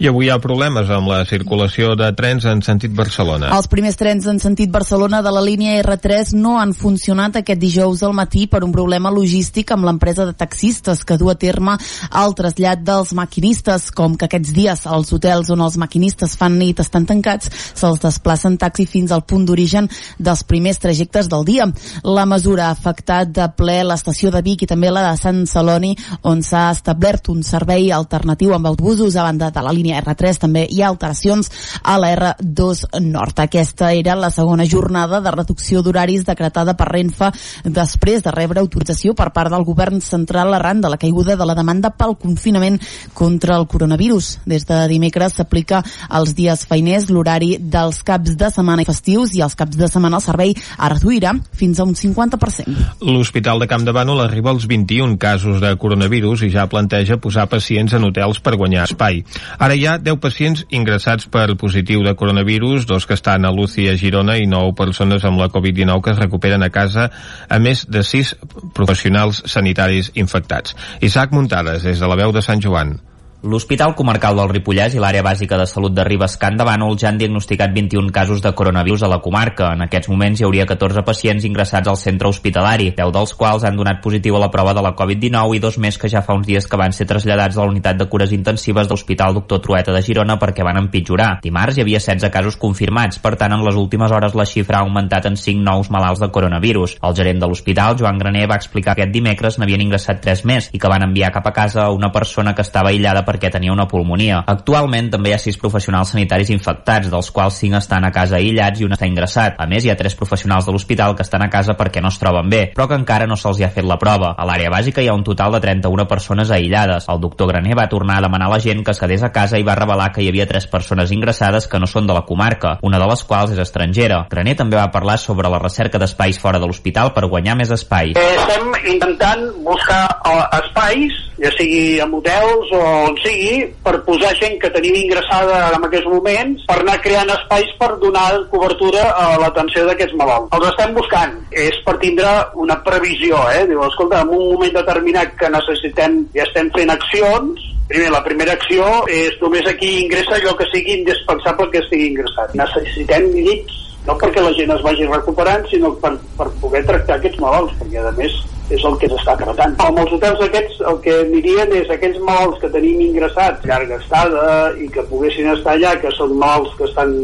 I avui hi ha problemes amb la circulació de trens en sentit Barcelona. Els primers trens en sentit Barcelona de la línia R3 no han funcionat aquest dijous al matí per un problema logístic amb l'empresa de taxistes que du a terme el trasllat dels maquinistes, com que aquests dies als hotels on els maquinistes fan nit estan tancats, se'ls desplaça en taxi fins al punt d'origen dels primers trajectes del dia. La mesura ha afectat de ple l'estació de Vic i també la de Sant Celoni on s'ha establert un servei alternatiu amb autobusos a banda de la línia R3 també hi ha alteracions a la R2 Nord. Aquesta era la segona jornada de reducció d'horaris decretada per Renfe després de rebre autorització per part del govern central arran de la caiguda de la demanda pel confinament contra el coronavirus. Des de dimecres s'aplica als dies feiners l'horari dels caps de setmana i festius i els caps de setmana el servei es reduirà fins a un 50%. L'Hospital de Camp de Bànol arriba als 21 casos de coronavirus i ja planteja posar pacients en hotels per guanyar espai. Ara hi ha 10 pacients ingressats per positiu de coronavirus, dos que estan a l'UCI a Girona i 9 persones amb la Covid-19 que es recuperen a casa, a més de 6 professionals sanitaris infectats. Isaac Muntades, des de la veu de Sant Joan. L'Hospital Comarcal del Ripollès i l'Àrea Bàsica de Salut de Ribes Can de Bànol ja han diagnosticat 21 casos de coronavirus a la comarca. En aquests moments hi hauria 14 pacients ingressats al centre hospitalari, 10 dels quals han donat positiu a la prova de la Covid-19 i dos més que ja fa uns dies que van ser traslladats a la unitat de cures intensives de l'Hospital Doctor Trueta de Girona perquè van empitjorar. Dimarts hi havia 16 casos confirmats, per tant en les últimes hores la xifra ha augmentat en 5 nous malalts de coronavirus. El gerent de l'hospital, Joan Graner, va explicar que aquest dimecres n'havien ingressat 3 més i que van enviar cap a casa una persona que estava aïllada perquè tenia una pulmonia. Actualment també hi ha sis professionals sanitaris infectats, dels quals cinc estan a casa aïllats i un està ingressat. A més, hi ha tres professionals de l'hospital que estan a casa perquè no es troben bé, però que encara no se'ls ha fet la prova. A l'àrea bàsica hi ha un total de 31 persones aïllades. El doctor Graner va tornar a demanar a la gent que es quedés a casa i va revelar que hi havia tres persones ingressades que no són de la comarca, una de les quals és estrangera. Graner també va parlar sobre la recerca d'espais fora de l'hospital per guanyar més espai. Eh, estem intentant buscar uh, espais, ja sigui en hotels o on sigui, per posar gent que tenim ingressada en aquests moments per anar creant espais per donar cobertura a l'atenció d'aquests malalts. Els estem buscant. És per tindre una previsió, eh? Diu, escolta, en un moment determinat que necessitem i estem fent accions, Primer, la primera acció és només aquí ingressa allò que sigui indispensable que estigui ingressat. Necessitem llits no perquè la gent es vagi recuperant, sinó per, per poder tractar aquests malalts, perquè a més és el que s'està tratant. Amb els hotels aquests el que anirien és aquells malalts que tenim ingressats llarga estada i que poguessin estar allà, que són malalts que estan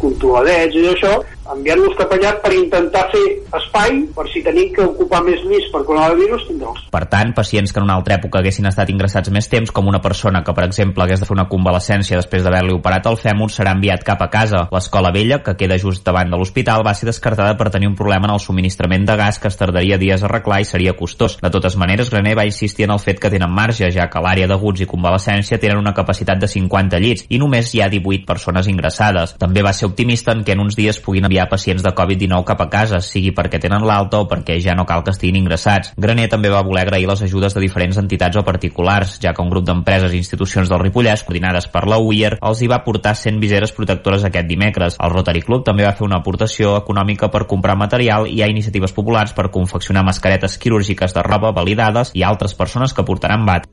controladets i això, enviar-los cap allà per intentar fer espai per si tenim que ocupar més llits per coronavirus, tindre'ls. Per tant, pacients que en una altra època haguessin estat ingressats més temps, com una persona que, per exemple, hagués de fer una convalescència després d'haver-li operat el fèmur, serà enviat cap a casa. L'escola vella, que queda just davant de l'hospital, va ser descartada per tenir un problema en el subministrament de gas que es tardaria dies a arreglar i seria costós. De totes maneres, Graner va insistir en el fet que tenen marge, ja que l'àrea d'aguts i convalescència tenen una capacitat de 50 llits i només hi ha 18 persones ingressades. També va ser optimista en què en uns dies puguin enviar pacients de Covid-19 cap a casa, sigui perquè tenen l'alta o perquè ja no cal que estiguin ingressats. Graner també va voler agrair les ajudes de diferents entitats o particulars, ja que un grup d'empreses i institucions del Ripollès, coordinades per la UIR, els hi va portar 100 viseres protectores aquest dimecres. El Rotary Club també va fer una aportació econòmica per comprar material i hi ha iniciatives populars per confeccionar mascaretes quirúrgiques de roba validades i altres persones que portaran bat.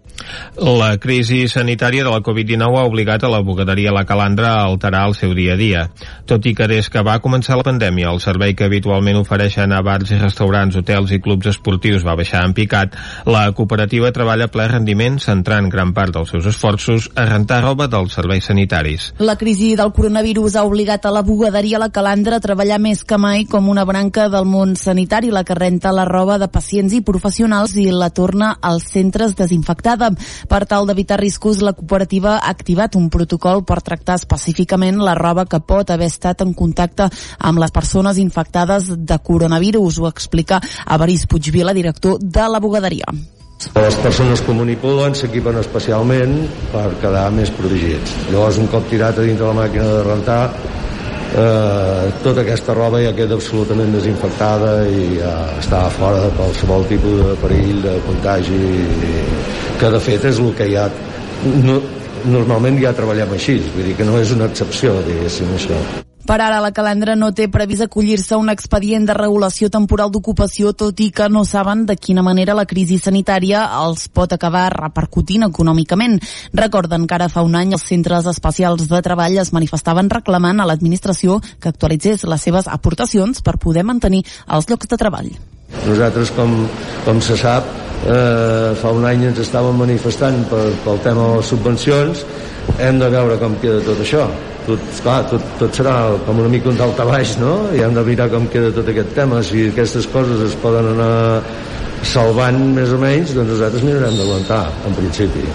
La crisi sanitària de la Covid-19 ha obligat a la bugaderia La Calandra a alterar el seu dia a dia. Tot i que des que va començar la pandèmia el servei que habitualment ofereixen a bars i restaurants, hotels i clubs esportius va baixar en picat, la cooperativa treballa a ple rendiment centrant gran part dels seus esforços a rentar roba dels serveis sanitaris. La crisi del coronavirus ha obligat a la bugaderia La Calandra a treballar més que mai com una branca del món sanitari, la que renta la roba de pacients i professionals i la torna als centres desinfectada. Per tal d'evitar riscos, la cooperativa ha activat un protocol per tractar específicament la roba que pot haver estat en contacte amb les persones infectades de coronavirus, ho explica Avaris Puigvila, director de la bugaderia. Les persones que manipulen s'equipen especialment per quedar més protegits. Llavors, un cop tirat a dintre la màquina de rentar, eh, tota aquesta roba ja queda absolutament desinfectada i ja està fora de qualsevol tipus de perill de contagi que de fet és el que ja no, normalment ja treballem així vull dir que no és una excepció diguéssim això per ara, la Calendra no té previst acollir-se un expedient de regulació temporal d'ocupació, tot i que no saben de quina manera la crisi sanitària els pot acabar repercutint econòmicament. Recorden que ara fa un any els centres especials de treball es manifestaven reclamant a l'administració que actualitzés les seves aportacions per poder mantenir els llocs de treball. Nosaltres, com, com se sap, eh, fa un any ens estàvem manifestant per, pel tema de les subvencions, hem de veure com queda tot això tot, clar, tot, tot serà com una mica un daltabaix, no? I hem de mirar com queda tot aquest tema, si aquestes coses es poden anar salvant més o menys, doncs nosaltres mirarem d'aguantar, en principi.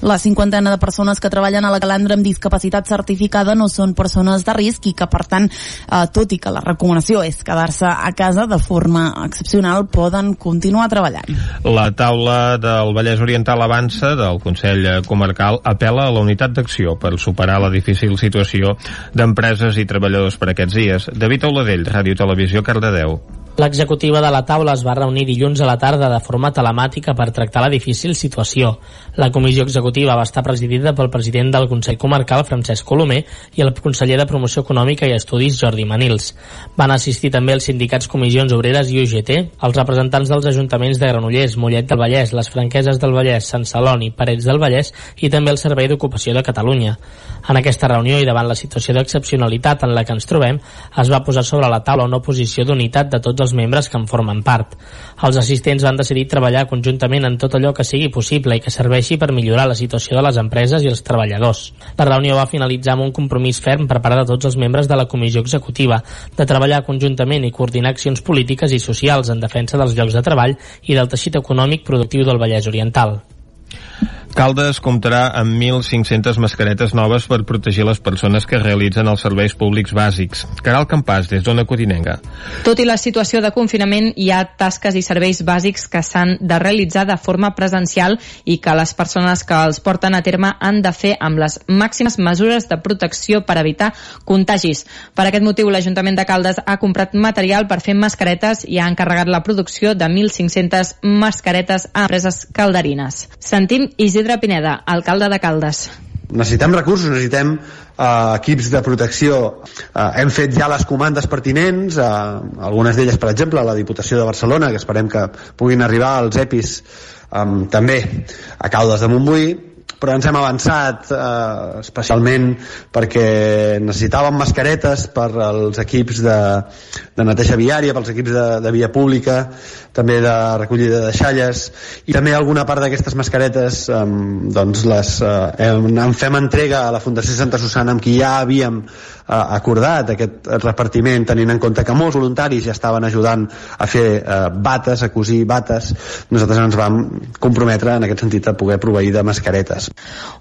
La cinquantena de persones que treballen a la calandra amb discapacitat certificada no són persones de risc i que, per tant, eh, tot i que la recomanació és quedar-se a casa de forma excepcional, poden continuar treballant. La taula del Vallès Oriental Avança del Consell Comarcal apela a la unitat d'acció per superar la difícil situació d'empreses i treballadors per aquests dies. David Auladell, Ràdio Televisió, Cardedeu. L'executiva de la taula es va reunir dilluns a la tarda de forma telemàtica per tractar la difícil situació. La comissió executiva va estar presidida pel president del Consell Comarcal, Francesc Colomer, i el conseller de Promoció Econòmica i Estudis, Jordi Manils. Van assistir també els sindicats Comissions Obreres i UGT, els representants dels ajuntaments de Granollers, Mollet del Vallès, les Franqueses del Vallès, Sant Celoni, Parets del Vallès i també el Servei d'Ocupació de Catalunya. En aquesta reunió i davant la situació d'excepcionalitat en la que ens trobem, es va posar sobre la taula una posició d'unitat de tots els membres que en formen part. Els assistents van decidir treballar conjuntament en tot allò que sigui possible i que serveixi per millorar la situació de les empreses i els treballadors. La reunió va finalitzar amb un compromís ferm per part de tots els membres de la comissió executiva de treballar conjuntament i coordinar accions polítiques i socials en defensa dels llocs de treball i del teixit econòmic productiu del Vallès Oriental. Caldes comptarà amb 1.500 mascaretes noves per protegir les persones que realitzen els serveis públics bàsics. Caral Campàs, des d'Ona Codinenga. Tot i la situació de confinament, hi ha tasques i serveis bàsics que s'han de realitzar de forma presencial i que les persones que els porten a terme han de fer amb les màximes mesures de protecció per evitar contagis. Per aquest motiu, l'Ajuntament de Caldes ha comprat material per fer mascaretes i ha encarregat la producció de 1.500 mascaretes a empreses calderines. Sentim Isidre Isidre Pineda, alcalde de Caldes. Necessitem recursos, necessitem eh, equips de protecció. Eh, hem fet ja les comandes pertinents, eh, algunes d'elles, per exemple, a la Diputació de Barcelona, que esperem que puguin arribar als EPIs eh, també a Caldes de Montbui, però ens hem avançat eh, especialment perquè necessitàvem mascaretes per als equips de, de neteja viària, pels equips de, de via pública, també de recollida de deixalles i també alguna part d'aquestes mascaretes eh, doncs les eh, en fem entrega a la Fundació Santa Susana amb qui ja havíem eh, acordat aquest repartiment tenint en compte que molts voluntaris ja estaven ajudant a fer eh, bates, a cosir bates nosaltres ens vam comprometre en aquest sentit a poder proveir de mascaretes.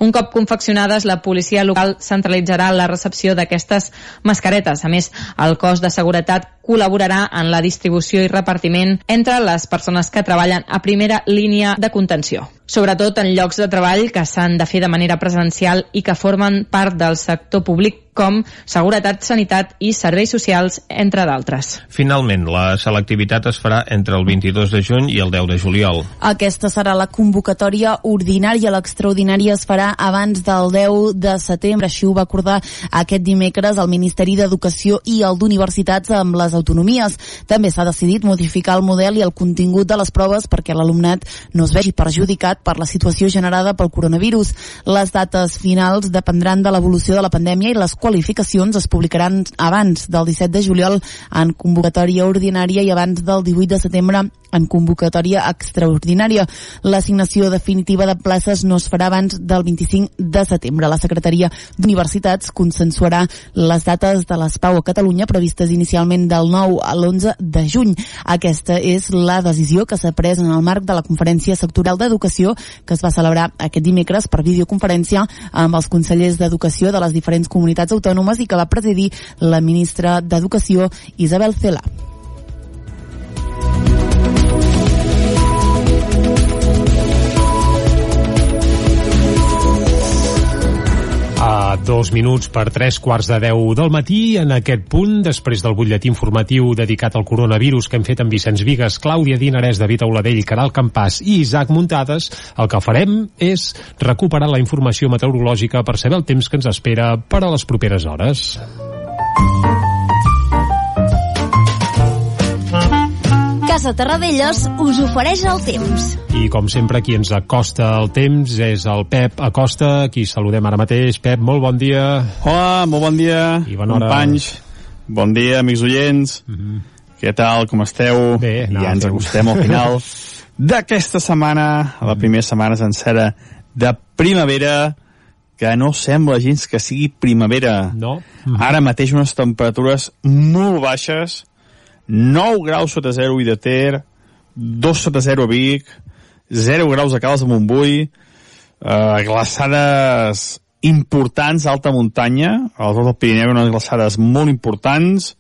Un cop confeccionades, la policia local centralitzarà la recepció d'aquestes mascaretes. A més, el cos de seguretat col·laborarà en la distribució i repartiment entre les persones que treballen a primera línia de contenció sobretot en llocs de treball que s'han de fer de manera presencial i que formen part del sector públic com seguretat, sanitat i serveis socials, entre d'altres. Finalment, la selectivitat es farà entre el 22 de juny i el 10 de juliol. Aquesta serà la convocatòria ordinària. L'extraordinària es farà abans del 10 de setembre. Així ho va acordar aquest dimecres el Ministeri d'Educació i el d'Universitats amb les autonomies. També s'ha decidit modificar el model i el contingut de les proves perquè l'alumnat no es vegi perjudicat per la situació generada pel coronavirus. Les dates finals dependran de l'evolució de la pandèmia i les qualificacions es publicaran abans del 17 de juliol en convocatòria ordinària i abans del 18 de setembre en convocatòria extraordinària. L'assignació definitiva de places no es farà abans del 25 de setembre. La Secretaria d'Universitats consensuarà les dates de l'ESPAU a Catalunya previstes inicialment del 9 a l'11 de juny. Aquesta és la decisió que s'ha pres en el marc de la Conferència Sectorial d'Educació que es va celebrar aquest dimecres per videoconferència amb els consellers d'Educació de les diferents comunitats autònomes i que va presidir la ministra d'Educació Isabel Cela. Dos minuts per tres quarts de deu del matí, en aquest punt, després del butlletí informatiu dedicat al coronavirus que hem fet amb Vicenç Vigues, Clàudia Dinarès, David Auladell, Caral Campàs i Isaac Muntades, el que farem és recuperar la informació meteorològica per saber el temps que ens espera per a les properes hores. Casa Terradellos us ofereix el temps. I com sempre, qui ens acosta el temps és el Pep Acosta, qui saludem ara mateix. Pep, molt bon dia. Hola, molt bon dia. I bona hora. Companys, bon dia, amics oients. Mm -hmm. Què tal, com esteu? Bé, no, ja ens acostem al final d'aquesta setmana, a la primera setmana sencera de primavera, que no sembla gens que sigui primavera. No. Mm -hmm. Ara mateix unes temperatures molt baixes, 9 graus sota zero i de Ter, 2 sota 0 a Vic, 0 graus a Cales de Montbui, eh, glaçades importants a alta muntanya, al tot del Pirineu unes glaçades molt importants,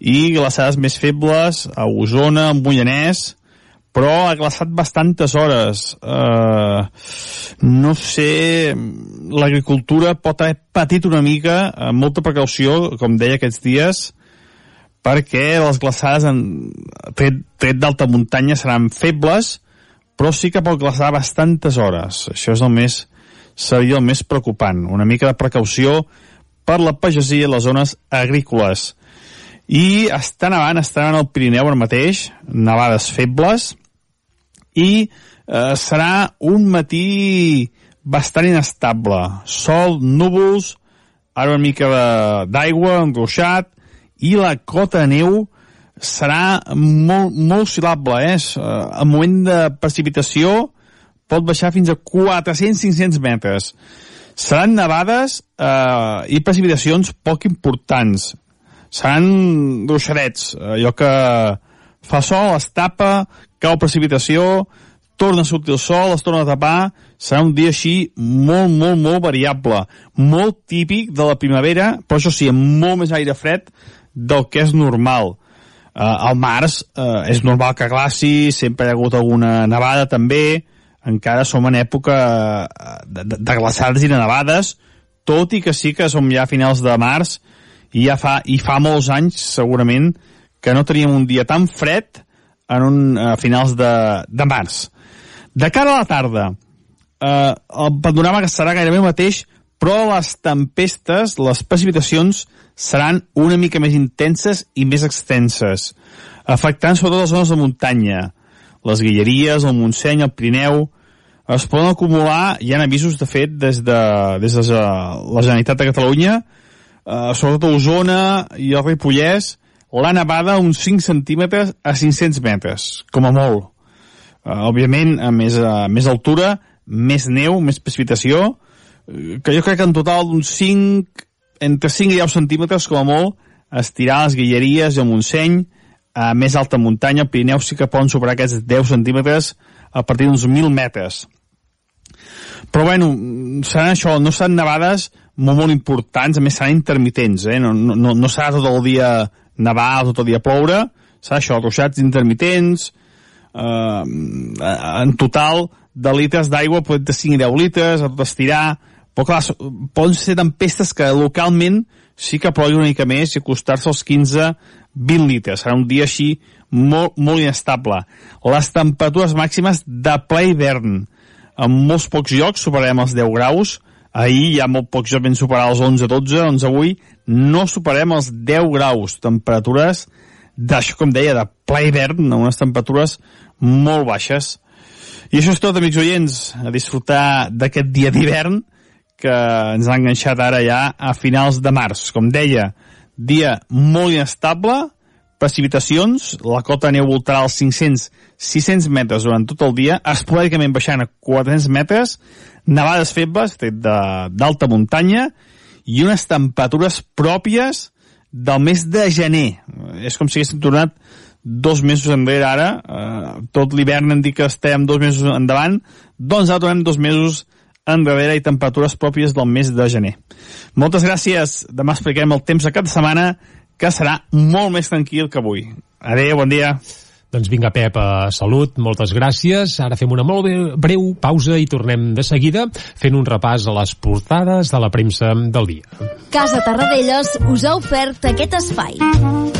i glaçades més febles a Osona, a Mollanès, però ha glaçat bastantes hores. Uh, no sé, l'agricultura pot haver patit una mica, amb molta precaució, com deia aquests dies, perquè les glaçades, en, tret, tret d'alta muntanya, seran febles, però sí que pot glaçar bastantes hores. Això és el més, seria el més preocupant. Una mica de precaució per la pagesia i les zones agrícoles. I està nevant, està nevant al Pirineu ara mateix, nevades febles, i eh, serà un matí bastant inestable. Sol, núvols, ara una mica d'aigua, engruixat, i la cota neu serà molt, molt oscil·lable. Eh? El moment de precipitació pot baixar fins a 400-500 metres. Seran nevades eh, i precipitacions poc importants. Seran gruixadets, allò que fa sol, es tapa, cau precipitació, torna a sortir el sol, es torna a tapar, serà un dia així molt, molt, molt variable, molt típic de la primavera, però això sí, amb molt més aire fred del que és normal. Uh, al març uh, és normal que glaci, sempre hi ha hagut alguna nevada també, encara som en època de, de, de glaçades i de nevades, tot i que sí que som ja a finals de març i ja fa, i fa molts anys segurament que no teníem un dia tan fred en un, a finals de, de març. De cara a la tarda, eh, el panorama que serà gairebé el mateix, però les tempestes, les precipitacions, seran una mica més intenses i més extenses, afectant sobretot les zones de muntanya, les Guilleries, el Montseny, el Pirineu, es poden acumular, hi ha avisos de fet des de, des de la Generalitat de Catalunya, eh, sobretot a Osona i el Ripollès, la nevada uns 5 centímetres a 500 metres, com a molt. Uh, òbviament, a més, a més altura, més neu, més precipitació, uh, que jo crec que en total d'uns 5, entre 5 i 10 centímetres, com a molt, estirar les Guilleries i el Montseny, a més alta muntanya, el Pirineu sí que poden superar aquests 10 centímetres a partir d'uns 1.000 metres. Però bueno, seran això, no seran nevades molt, molt importants, a més seran intermitents, eh? no, no, no serà tot el dia nevar tot el dia ploure, serà això, ruixats intermitents, eh, en total de litres d'aigua pot de 5 i 10 litres, a tot estirar, però clar, poden ser tempestes que localment sí que plougui una mica més i acostar-se als 15-20 litres. Serà un dia així molt, molt inestable. Les temperatures màximes de ple hivern. En molts pocs llocs superarem els 10 graus. Ahir ja molt pocs llocs vam superar els 11-12, doncs avui no superem els 10 graus, temperatures d'això, com deia, de ple hivern, unes temperatures molt baixes. I això és tot, amics oients, a disfrutar d'aquest dia d'hivern que ens ha enganxat ara ja a finals de març. Com deia, dia molt inestable, precipitacions, la cota de neu voltarà als 500-600 metres durant tot el dia, esporàdicament baixant a 400 metres, nevades febles d'alta muntanya, i unes temperatures pròpies del mes de gener. És com si haguéssim tornat dos mesos enrere ara, eh, tot l'hivern hem dit que estem dos mesos endavant, doncs ara tornem dos mesos enrere i temperatures pròpies del mes de gener. Moltes gràcies, demà expliquem el temps de cada setmana, que serà molt més tranquil que avui. Adéu, bon dia. Doncs vinga, Pep, a salut, moltes gràcies. Ara fem una molt breu pausa i tornem de seguida fent un repàs a les portades de la premsa del dia. Casa Tarradellas us ha ofert aquest espai.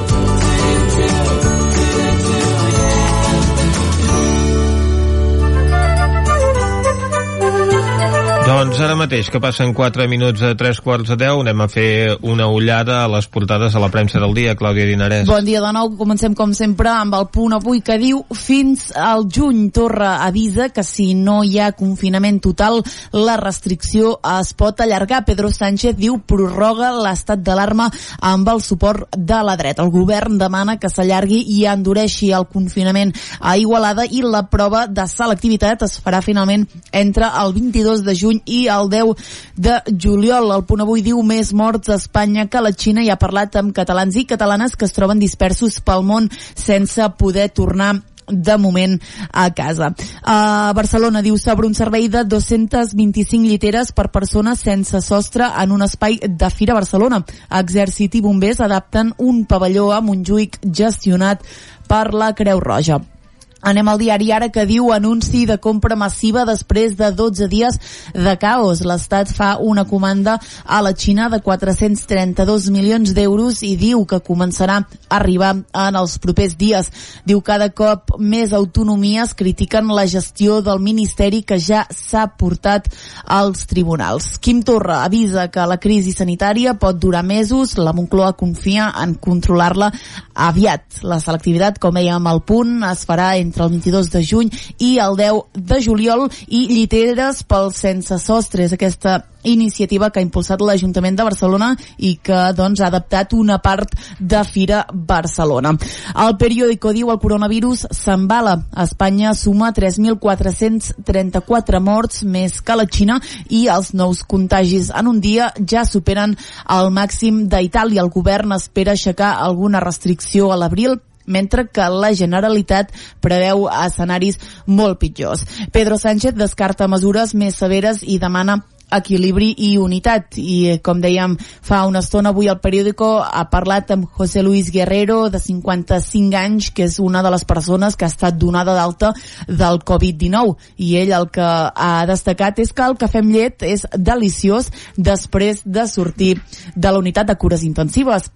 Doncs ara mateix, que passen 4 minuts a 3 quarts de 10, anem a fer una ullada a les portades a la premsa del dia. Clàudia Dinarès. Bon dia de nou, comencem com sempre amb el punt avui que diu fins al juny Torra avisa que si no hi ha confinament total la restricció es pot allargar. Pedro Sánchez diu prorroga l'estat d'alarma amb el suport de la dreta. El govern demana que s'allargui i endureixi el confinament a Igualada i la prova de selectivitat es farà finalment entre el 22 de juny i el 10 de juliol. El punt avui diu més morts a Espanya que a la Xina i ha parlat amb catalans i catalanes que es troben dispersos pel món sense poder tornar de moment a casa. A Barcelona diu s'obre un servei de 225 lliteres per persones sense sostre en un espai de Fira Barcelona. Exèrcit i bombers adapten un pavelló a Montjuïc gestionat per la Creu Roja. Anem al diari ara que diu anunci de compra massiva després de 12 dies de caos. L'Estat fa una comanda a la Xina de 432 milions d'euros i diu que començarà a arribar en els propers dies. Diu cada cop més autonomies critiquen la gestió del Ministeri que ja s'ha portat als tribunals. Quim Torra avisa que la crisi sanitària pot durar mesos. La Moncloa confia en controlar-la aviat. La selectivitat, com dèiem al punt, es farà entre entre el 22 de juny i el 10 de juliol i lliteres pel sense sostres, aquesta iniciativa que ha impulsat l'Ajuntament de Barcelona i que doncs, ha adaptat una part de Fira Barcelona. El periòdico diu el coronavirus s'embala. Espanya suma 3.434 morts més que la Xina i els nous contagis en un dia ja superen el màxim d'Itàlia. El govern espera aixecar alguna restricció a l'abril mentre que la Generalitat preveu escenaris molt pitjors. Pedro Sánchez descarta mesures més severes i demana equilibri i unitat. I com dèiem fa una estona avui el periòdico ha parlat amb José Luis Guerrero de 55 anys que és una de les persones que ha estat donada d'alta del Covid-19 i ell el que ha destacat és que el cafè amb llet és deliciós després de sortir de la unitat de cures intensives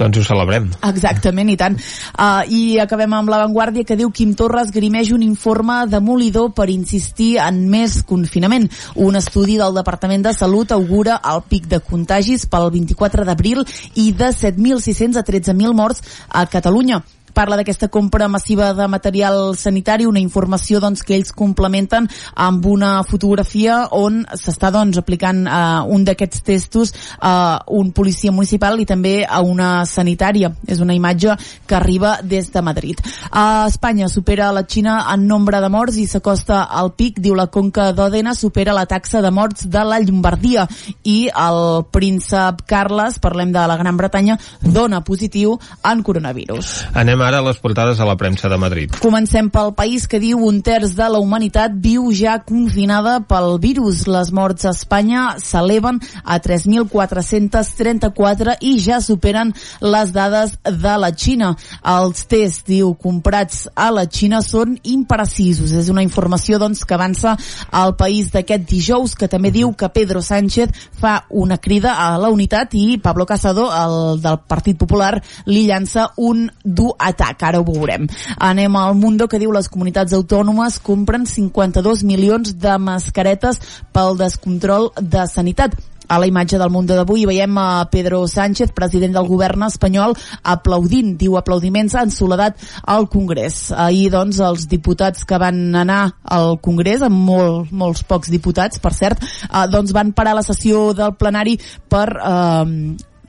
doncs ho celebrem. Exactament, i tant. Uh, I acabem amb l'avantguàrdia que diu Quim Torres grimeix un informe demolidor per insistir en més confinament. Un estudi del Departament de Salut augura el pic de contagis pel 24 d'abril i de 7.600 a 13.000 morts a Catalunya parla d'aquesta compra massiva de material sanitari, una informació doncs, que ells complementen amb una fotografia on s'està doncs, aplicant uh, un d'aquests testos a un policia municipal i també a una sanitària. És una imatge que arriba des de Madrid. A Espanya supera la Xina en nombre de morts i s'acosta al pic, diu la Conca d'Òdena, supera la taxa de morts de la Llombardia i el príncep Carles, parlem de la Gran Bretanya, dona positiu en coronavirus. Anem Anem ara a les portades a la premsa de Madrid. Comencem pel país que diu un terç de la humanitat viu ja confinada pel virus. Les morts a Espanya s'eleven a 3.434 i ja superen les dades de la Xina. Els tests, diu, comprats a la Xina són imprecisos. És una informació doncs, que avança al país d'aquest dijous, que també diu que Pedro Sánchez fa una crida a la unitat i Pablo Casado, el del Partit Popular, li llança un dur atac, ara ho veurem. Anem al Mundo que diu les comunitats autònomes compren 52 milions de mascaretes pel descontrol de sanitat a la imatge del Mundo d'avui veiem a Pedro Sánchez, president del govern espanyol, aplaudint, diu aplaudiments en soledat al Congrés. Ahir, doncs, els diputats que van anar al Congrés, amb molt, molts pocs diputats, per cert, eh, doncs van parar la sessió del plenari per eh,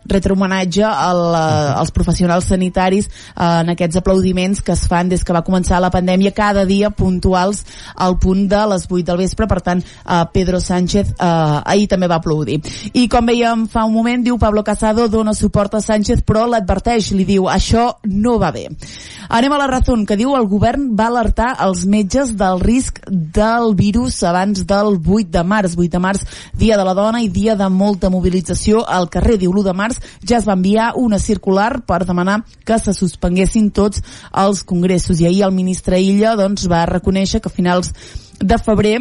retre homenatge al, uh, als professionals sanitaris uh, en aquests aplaudiments que es fan des que va començar la pandèmia cada dia puntuals al punt de les 8 del vespre. Per tant uh, Pedro Sánchez uh, ahir també va aplaudir. I com veiem fa un moment diu Pablo Casado dona suport a Sánchez però l'adverteix li diu això no va bé. Anem a la raó que diu el govern va alertar els metges del risc del virus abans del 8 de març. 8 de març dia de la dona i dia de molta mobilització al carrer. Diu l'1 de març ja es va enviar una circular per demanar que se suspenguessin tots els congressos. I ahir el ministre Illa doncs, va reconèixer que a finals de febrer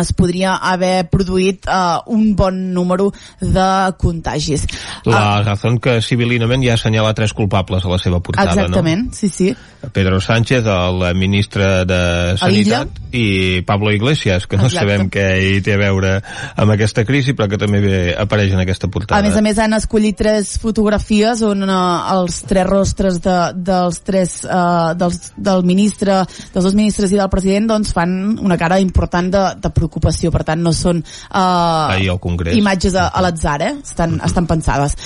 es podria haver produït uh, un bon número de contagis. La razón que civilinament ja assenyala tres culpables a la seva portada, Exactament, no? sí, sí. Pedro Sánchez, el ministre de Sanitat, i Pablo Iglesias, que no Exacte. sabem què hi té a veure amb aquesta crisi, però que també bé apareix en aquesta portada. A més a més han escollit tres fotografies on uh, els tres rostres de, dels tres uh, dels, del ministre, dels dos ministres i del president doncs fan una cara important de, de preocupació, per tant no són uh, Ahir al Congrés. imatges a, a l'atzar, eh? estan, estan pensades.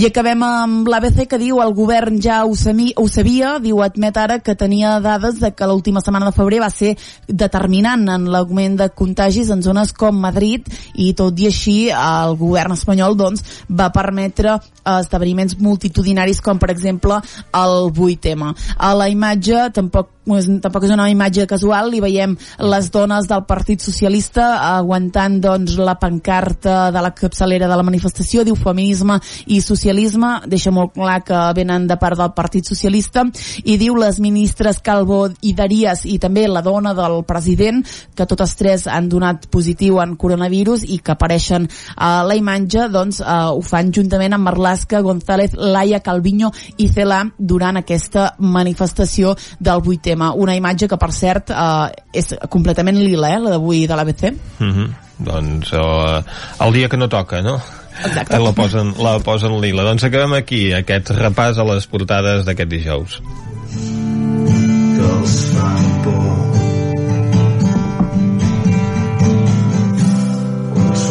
I acabem amb l'ABC que diu el govern ja ho, sami, ho sabia, diu admet ara que tenia dades de que l'última setmana de febrer va ser determinant en l'augment de contagis en zones com Madrid i tot i així el govern espanyol doncs, va permetre esdeveniments multitudinaris com per exemple el 8M. A la imatge tampoc és, tampoc és una imatge casual, hi veiem les dones del Partit Socialista aguantant doncs, la pancarta de la capçalera de la manifestació, diu feminisme i socialisme, deixa molt clar que venen de part del Partit Socialista, i diu les ministres Calvo i Darías i també la dona del president, que totes tres han donat positiu en coronavirus i que apareixen a la imatge, doncs eh, ho fan juntament amb Marlaska, González, Laia Calviño i Celà durant aquesta manifestació del 8M. Una imatge que, per cert, eh, és completament lila, eh, la d'avui de l'ABC. Mm -hmm. Doncs uh, el dia que no toca, no? Exacte. La posen, la posen lila. Doncs acabem aquí, aquest repàs a les portades d'aquest dijous. que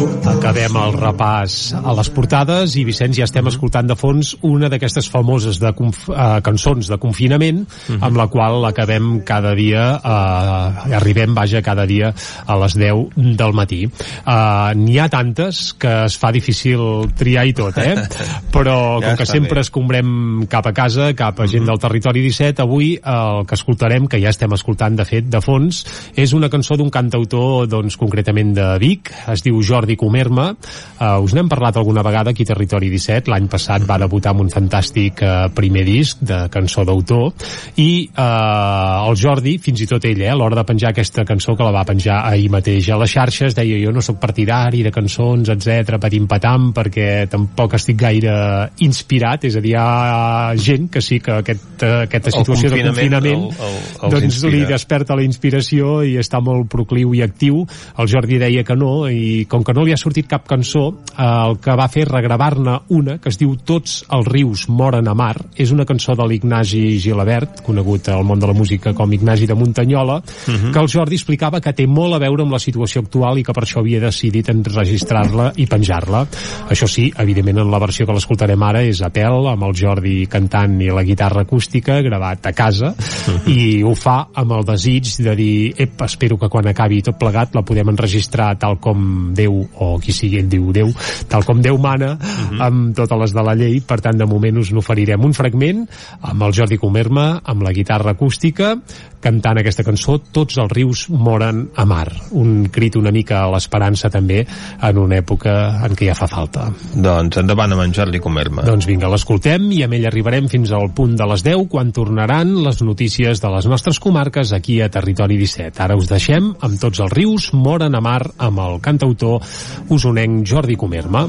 Acabem el repàs a les portades i Vicenç ja estem escoltant de fons una d'aquestes famoses de conf uh, cançons de confinament amb la qual acabem cada dia uh, arribem, vaja, cada dia a les 10 del matí uh, n'hi ha tantes que es fa difícil triar i tot, eh? però Ja com que sempre bé. escombrem cap a casa, cap a gent del territori 17 avui el que escoltarem, que ja estem escoltant de fet de fons, és una cançó d'un cantautor doncs concretament de Vic es diu Jordi Comerma uh, us n'hem parlat alguna vegada aquí Territori 17 l'any passat va debutar amb un fantàstic uh, primer disc de cançó d'autor i uh, el Jordi, fins i tot ell eh, a l'hora de penjar aquesta cançó que la va penjar ahir mateix a les xarxes, deia jo no sóc partidari de cançons, etc patim patam perquè tampoc estic gaire inspirat, és a dir, hi ha gent que sí que aquest, aquesta El situació de confinament el- el- els doncs li inspira. desperta la inspiració i està molt procliu i actiu. El Jordi deia que no i com que no li ha sortit cap cançó, eh, el que va fer regravar-ne una que es diu Tots els rius moren a mar. És una cançó de l'Ignasi Gilabert, conegut al món de la música com Ignasi de Muntanyola, Mhm. que el Jordi explicava que té molt a veure amb la situació actual i que per això havia decidit enregistrar-la i penjar-la. Això sí, evidentment en la versió que l'escoltarem ara és a pèl, amb el Jordi cantant i la guitarra acústica, gravat a casa, i ho fa amb el desig de dir, ep, espero que quan acabi tot plegat la podem enregistrar tal com Déu, o qui sigui ell diu Déu, tal com Déu mana, amb totes les de la llei, per tant de moment us n'oferirem un fragment amb el Jordi Comerma, amb la guitarra acústica, cantant aquesta cançó Tots els rius moren a mar. Un crit una mica a l'esperança també en una època en què ja fa falta. Doncs endavant amb en Jordi Comerma. Doncs vinga, l'escoltem i amb ell arribarem fins al punt de les 10 quan tornaran les notícies de les nostres comarques aquí a Territori 17. Ara us deixem amb Tots els rius moren a mar amb el cantautor usonenc Jordi Comerma.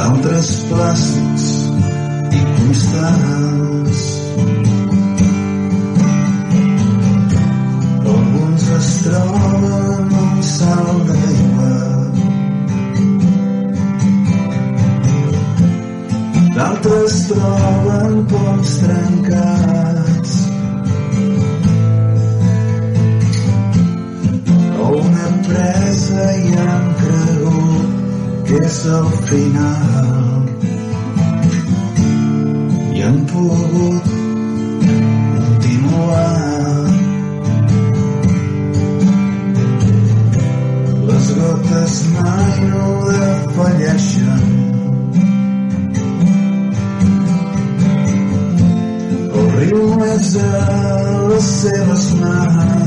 d'altres plàstics i constants. D'aigua, d'altres troben ponts trencats. O una empresa i han cregut que és el final. I han pogut continuar riu és a les